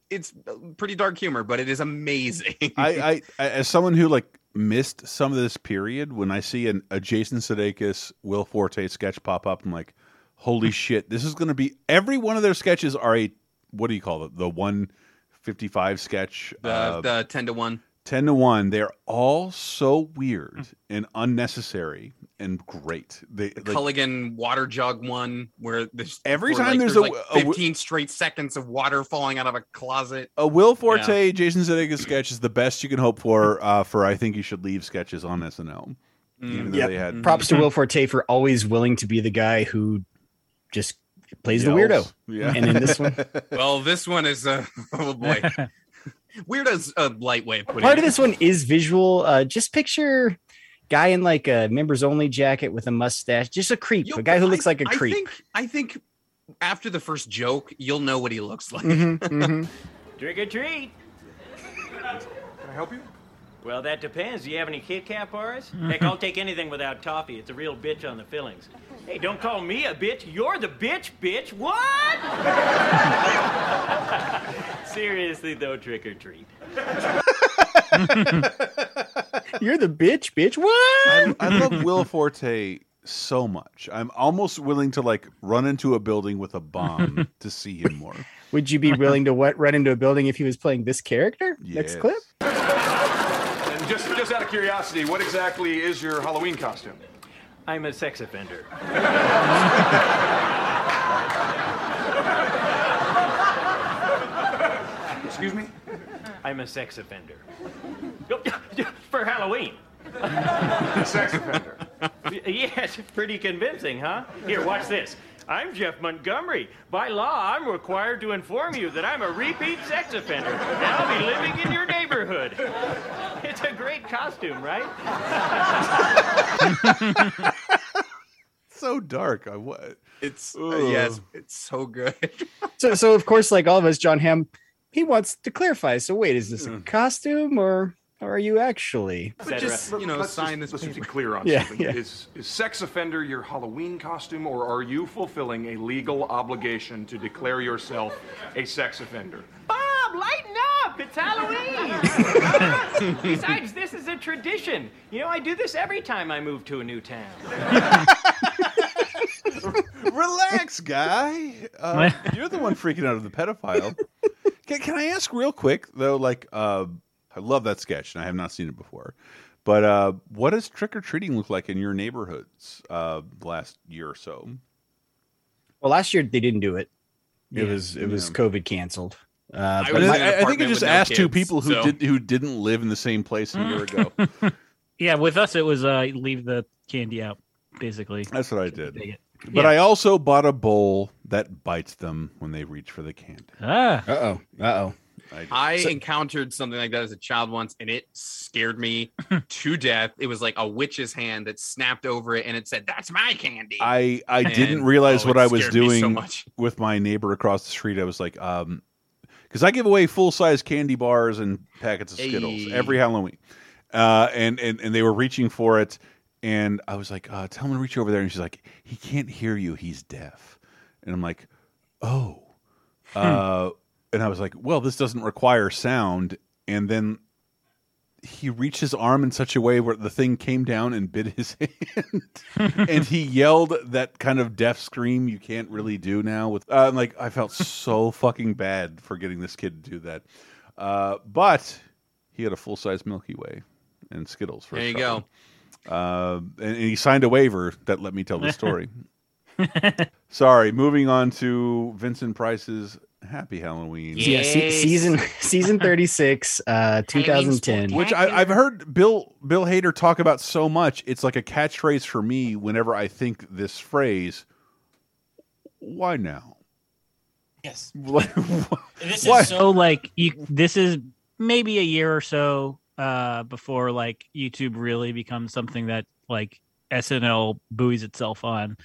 it's pretty dark humor, but it is amazing. I, I, as someone who like missed some of this period, when I see an, a Jason Sudeikis, Will Forte sketch pop up, I'm like, holy shit, this is going to be. Every one of their sketches are a what do you call it? The one fifty five sketch. the, uh, the ten to one. 10 to 1 they're all so weird and unnecessary and great they The like, Culligan water jug one where there's Every time like, there's there's a- like a w- 15 straight seconds of water falling out of a closet. a Will Forte Yeah. Jason Sudeikis sketch is the best you can hope for uh, for I think you should leave sketches on SNL even though Yep. they had Props to Will Forte for always willing to be the guy who just plays the weirdo. Yeah. And in this one, well, this one is uh, oh boy. Weirdo's a light way of putting part it. of this one is visual. Uh, just picture guy in like a members only jacket with a mustache, just a creep, Yo, a guy who but looks like a I creep. think, I think after the first joke, you'll know what he looks like. Mhm, mhm. Trick or treat. Can I help you? Well, that depends. Do you have any Kit Kat bars? Heck, I'll take anything without toffee. It's a real bitch on the fillings. Hey, don't call me a bitch. You're the bitch, bitch. What? Seriously, though, trick or treat. You're the bitch, bitch. What? I, I love Will Forte so much I'm almost willing to like run into a building with a bomb to see him more Would you be willing to what run into a building if he was playing this character? Next clip. And just, just out of curiosity, what exactly is your Halloween costume? I'm a sex offender. Excuse me? I'm a sex offender. For Halloween. Sex offender. Yes, pretty convincing, huh? Here, watch this. I'm Jeff Montgomery. By law, I'm required to inform you that I'm a repeat sex offender, and I'll be living in your neighborhood. It's a great costume, right? so dark I what it's yes it's so good So, so of course, like all of us, John Hamm, he wants to clarify. So, wait, is this a Mm. costume or, or are you actually? But just you know let's sign just, this let's just be clear on Yeah, something. yeah. Is, is sex offender your Halloween costume, or are you fulfilling a legal obligation to declare yourself a sex offender? Bob, lighten up! It's Halloween! Besides, this is a tradition. You know, I do this every time I move to a new town. relax guy uh, you're the one freaking out of the pedophile can, can I ask real quick though like uh, I love that sketch and I have not seen it before but uh, what does trick or treating look like in your neighborhoods uh, last year or so Well, last year they didn't do it. It Yeah, was it was yeah. COVID canceled. Uh, I, but my- I, I think I just asked two people who so- did who didn't live in the same place a year ago. Yeah, with us it was uh leave the candy out, basically. That's what I did. Take. But Yeah. I also bought a bowl that bites them when they reach for the candy. Ah. Uh oh. Uh oh. I encountered something like that as a child once, and it scared me to death. It was like a witch's hand that snapped over it, and it said, "That's my candy." I I And, didn't realize oh, what I was scared me so doing much. with my neighbor across the street. I was like, um, because I give away full size candy bars and packets of Skittles Hey. every Halloween, uh, and and and they were reaching for it, and I was like, uh, tell him to reach over there, and she's like, he can't hear you, he's deaf, and I'm like, oh, uh, and I was like, well, this doesn't require sound, and then he reached his arm in such a way where the thing came down and bit his hand, and he yelled that kind of deaf scream you can't really do now. With uh, like, I felt so fucking bad for getting this kid to do that, uh, but he had a full size Milky Way and Skittles for There his you go. Uh, and, and he signed a waiver that let me tell the story. Sorry, moving on to Vincent Price's Happy Halloween. Yeah, se- season season thirty six, uh, two thousand ten. Which I, I've heard Bill Bill Hader talk about so much. It's like a catchphrase for me whenever I think this phrase. Why now? Yes. Like, This why? is so like you. This is maybe a year or so uh, before like YouTube really becomes something that like SNL buoys itself on,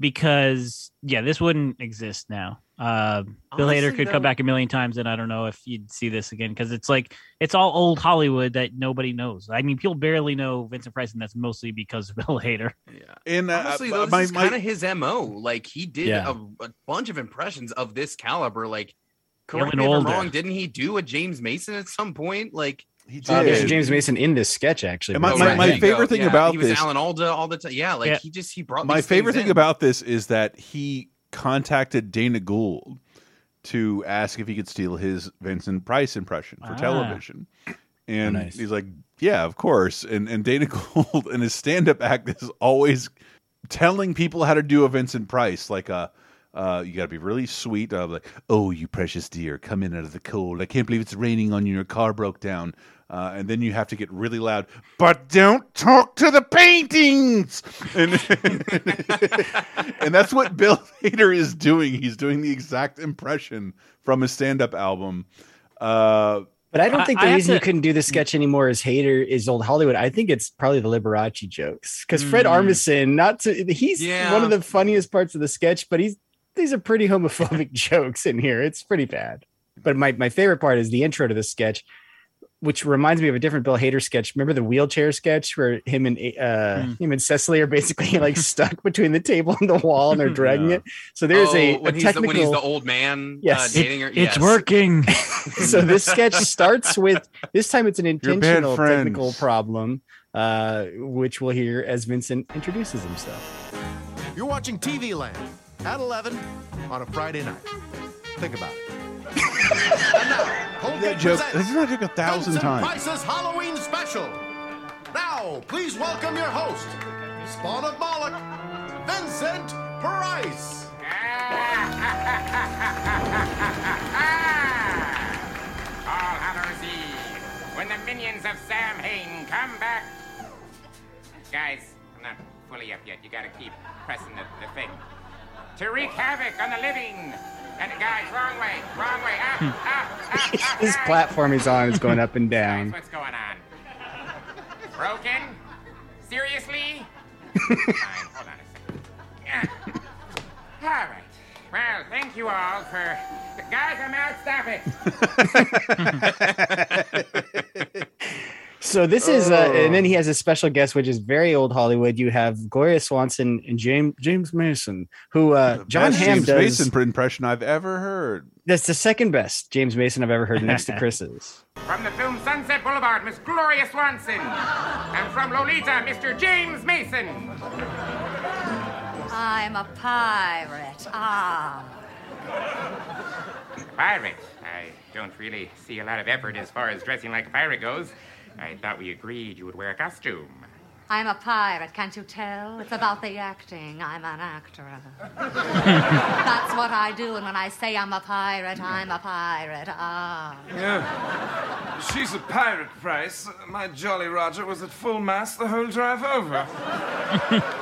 because yeah, this wouldn't exist now. Uh, Bill Honestly, Hader could though- come back a million times, and I don't know if you'd see this again because it's like it's all old Hollywood that nobody knows. I mean, people barely know Vincent Price, and that's mostly because of Bill Hader. Yeah. And uh, Honestly, uh, though, this my- is my- kind of his mo. Like he did Yeah. a, a bunch of impressions of this caliber. Like, correct Feeling me if I'm wrong. Didn't he do a James Mason at some point? Like he Uh, there's did. James Mason in this sketch actually. And my- my- right, my favorite thing Yeah, about he was this- Alan Alda all the time. Yeah, like Yeah. he just he brought my these favorite thing in. about this is that he contacted Dana Gould to ask if he could steal his Vincent Price impression for Ah. television. And Oh, nice. he's like, "Yeah, of course." And and Dana Gould in his stand-up act is always telling people how to do a Vincent Price, like uh uh, you got to be really sweet. Uh, like, oh, you precious dear, come in out of the cold. I can't believe it's raining on you. Your car broke down. Uh, and then you have to get really loud. But don't talk to the paintings. And and that's what Bill Hader is doing. He's doing the exact impression from his stand-up album. Uh, But I don't I- think I the have reason you couldn't do the sketch anymore is Hater is old Hollywood. I think it's probably the Liberace jokes because Fred Mm. Armisen, not to he's Yeah. one of the funniest parts of the sketch, but he's these are pretty homophobic jokes in here. It's pretty bad. But my my favorite part is the intro to the sketch, which reminds me of a different Bill Hader sketch. Remember the wheelchair sketch where him and uh Mm. him and Cecily are basically like stuck between the table and the wall and they're dragging Yeah. it. So there's Oh, a, a when, he's technical the, when he's the old man Yes. uh, dating her. It's yes. working. so this sketch starts with this time it's an intentional technical problem uh which we'll hear as vincent introduces himself You're watching TV Land at 11 on a Friday night. Think about it. And now, that joke. This is not joke a thousand Vincent times. Price's Halloween special. Now, please welcome your host, Spawn of Moloch, Vincent Price. All Hallows Eve, when the minions of Samhain come back. Guys, I'm not fully up yet. You gotta keep pressing the, the thing. To wreak havoc on the living. And guys, wrong way, wrong way. Up, hmm. up, up, up. his guys. platform he's on is going up and Guys, down what's going on? Broken? Seriously? Fine, hold on a second. All right. Well, thank you all for. Guys, I'm out. Stop it. so this is uh Oh. and then he has a special guest which is very old hollywood you have gloria swanson and james james mason who uh john Best hamm James does Mason impression I've ever heard. that's the second best james mason i've ever heard next to chris's From the film Sunset Boulevard, Miss Gloria Swanson. And from Lolita, Mr. James Mason. I'm a pirate. Ah. Pirate. I don't really see a lot of effort as far as dressing like a pirate goes. I thought we agreed you would wear a costume. I'm a pirate, can't you tell? It's about the acting. I'm an actor. That's what I do, and when I say I'm a pirate, I'm a pirate. Ah. Yeah. She's a pirate, Price. My Jolly Roger was at full mast the whole drive over.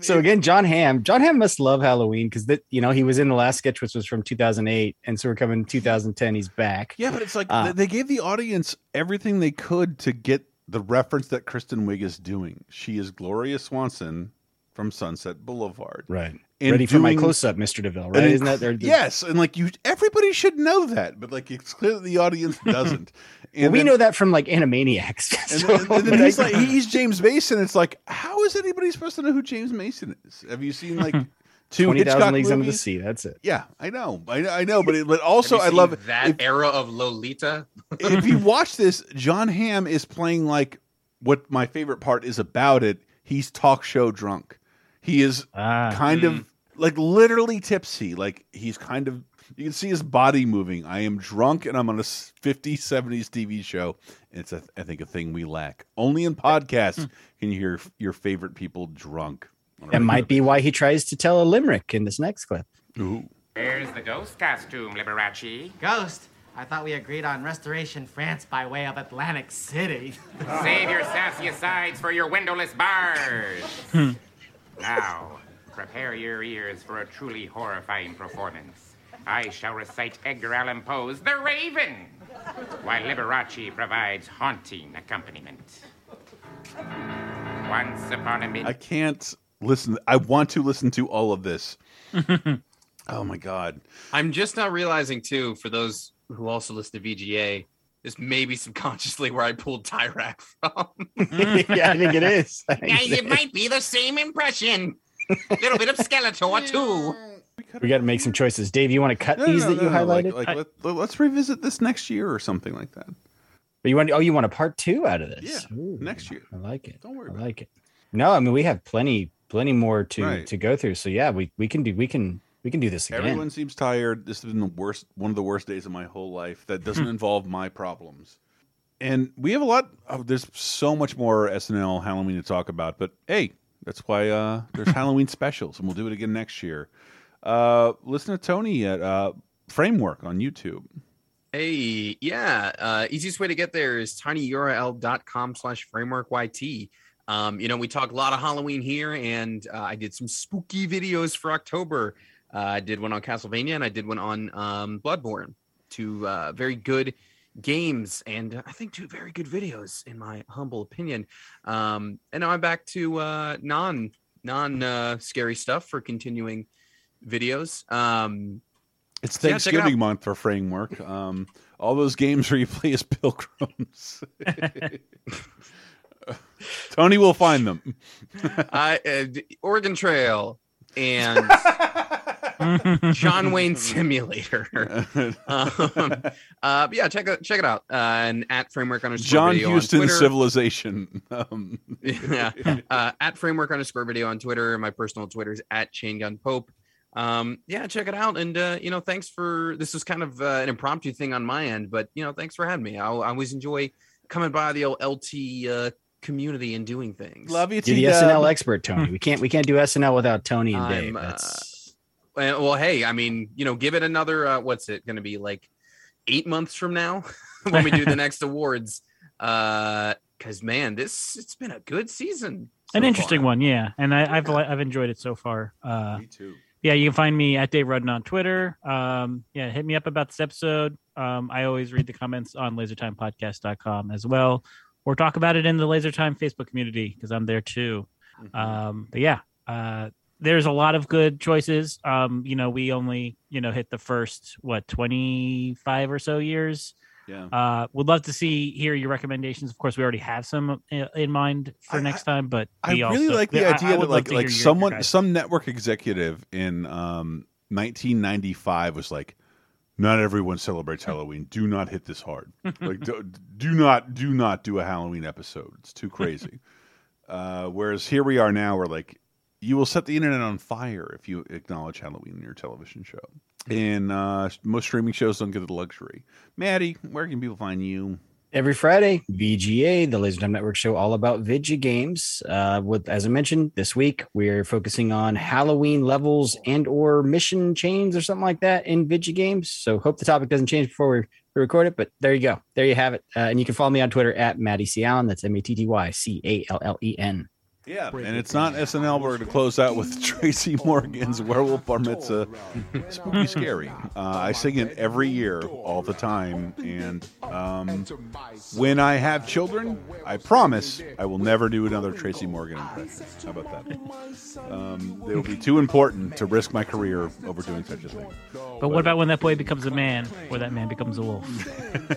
so again john hamm john hamm must love halloween because that you know he was in the last sketch which was from 2008 and so we're coming 2010 he's back Yeah, but it's like Uh, they gave the audience everything they could to get the reference that Kristen Wiig is doing. She is Gloria Swanson from Sunset Boulevard. right And ready for my close-up mr DeMille an right isn't that inc- their- the- yes, and like you, everybody should know that, but like it's clear that the audience doesn't. And well, we then- know that from like animaniacs And, So, then- and then he's like, he's James Mason. It's like, how is anybody supposed to know who James Mason is? Have you seen like two Twenty thousand Hitchcock leagues under the sea. That's it. Yeah, I know, I, I know, but it, but also Have I you love seen it. that If- era of Lolita. if you watch this, John Hamm is playing like what my favorite part is about it. He's talk show drunk. He is ah, kind Mm. of like literally tipsy. Like he's kind of you can see his body moving. I am drunk and I'm on a 50s, 70s TV show. It's a, I think a thing we lack. Only in podcasts hmm. can you hear your favorite people drunk. on That might be why he tries to tell a limerick in this next clip. Ooh. Where's the ghost costume, Liberace? Ghost, I thought we agreed on Restoration France by way of Atlantic City. Save your sassy asides for your windowless bars. Hmm. Now, prepare your ears for a truly horrifying performance. I shall recite Edgar Allan Poe's The Raven, while Liberace provides haunting accompaniment. Once upon a mid. I can't listen. I want to listen to all of this. oh my god. I'm just now realizing too, for those who also listen to VGA, this maybe subconsciously where I pulled Tyrak from. yeah, I think it is. Think Guys, it it might be the same impression. A Little bit of Skeletor too. We got to make some choices. Dave, you want to cut No, no, these no, that you no, no, highlighted? Like, like let, us revisit this next year or something like that. But you want? Oh, you want a part two out of this? Yeah, Ooh, next year. I like it. Don't worry I like it. No, I mean we have plenty, plenty more to Right. to go through. So yeah, we we can do we can we can do this again. Everyone seems tired. This has been the worst, one of the worst days of my whole life. That doesn't involve my problems. And we have a lot. Of, there's so much more SNL Halloween to talk about. But hey, that's why uh, there's Halloween specials, and we'll do it again next year. Uh, listen to Tony at uh, Framework on YouTube. Hey, yeah. Uh, easiest way to get there is tinyurl.com slash framework YT. Um, you know, we talk a lot of Halloween here, and uh, I did some spooky videos for October. Uh, I did one on Castlevania and I did one on um, Bloodborne. Two uh, very good games, and I think two very good videos, in my humble opinion. Um, and now I'm back to uh, non non uh, scary stuff for continuing videos. Um, It's yeah, it. Thanksgiving month for Framework. Um, all those games where you play as pilgrims. Tony will find them. I uh, Oregon Trail and John Wayne Simulator. um, uh, yeah, check it check it out. Uh, and at framework underscore John video Houston on Twitter. Civilization. Um, yeah, uh, at framework underscore video on Twitter. My personal Twitter is at Chain Gun Pope. Um, yeah, check it out. And uh, you know, thanks for this was kind of uh, an impromptu thing on my end, but you know, thanks for having me. I, I always enjoy coming by the old LT uh, community and doing things. Love you, You're the SNL expert, Tony. We can't we can't do SNL without Tony and Dave. I'm, uh, That's Well, well, hey, I mean, you know, give it another. Uh, what's it going to be like? Eight months from now, when we do the next awards. Because man, this it's been a good season. An interesting far. one, yeah. And I, I've li- I've enjoyed it so far. Uh, me too. Yeah, you can find me at Dave Rudden on Twitter. Um, yeah, hit me up about this episode. Um, I always read the comments on lasertimepodcast.com as well, or talk about it in the Lasertime Facebook community because I'm there too. Um, but yeah, uh, there's a lot of good choices. Um, you know, we only you know hit the first what 25 or so years. Yeah. Uh, would love to see hear your recommendations. Of course, we already have some in, in mind for next time, but I we really also- like the I- I idea that like like your- your someone guys' some network executive in um 1995 was like not everyone celebrates Halloween. Do not hit this hard. like do, do not do not do a Halloween episode. It's too crazy. uh whereas here we are now we're like you will set the internet on fire if you acknowledge Halloween in your television show. And uh most streaming shows don't get the luxury. Matty, where can people find you? every Friday, VGA, the Laser Time Network show, all about video games. Uh, with as I mentioned, this week we're focusing on Halloween levels and or mission chains or something like that in video games. So hope the topic doesn't change before we, record it. But there you go, there you have it. Uh, and you can follow me on Twitter at Matty C Allen. That's M A T T Y C A L L E N. Yeah, and it's not SNL. We're going to close out with Tracy Morgan's Werewolf Bar Mitzvah. Spooky Scary. Uh, I sing it every year, all the time. And um, when I have children, I promise I will never do another Tracy Morgan impression. How about that? Um, they will be too important to risk my career over doing such a thing. But what about when that boy becomes a man, or that man becomes a wolf?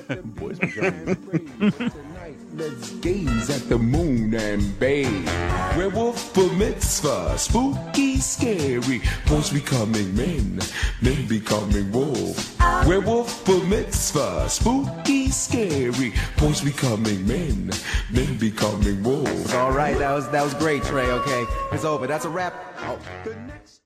Boys become Let's gaze at the moon and bathe. Werewolf bar mitzvah, spooky, scary. Boys becoming men, men becoming wolf. Werewolf bar mitzvah, spooky, scary. Boys becoming men, men becoming wolf. All right, that was that was great, Trey. Okay, it's over. That's a wrap. Oh.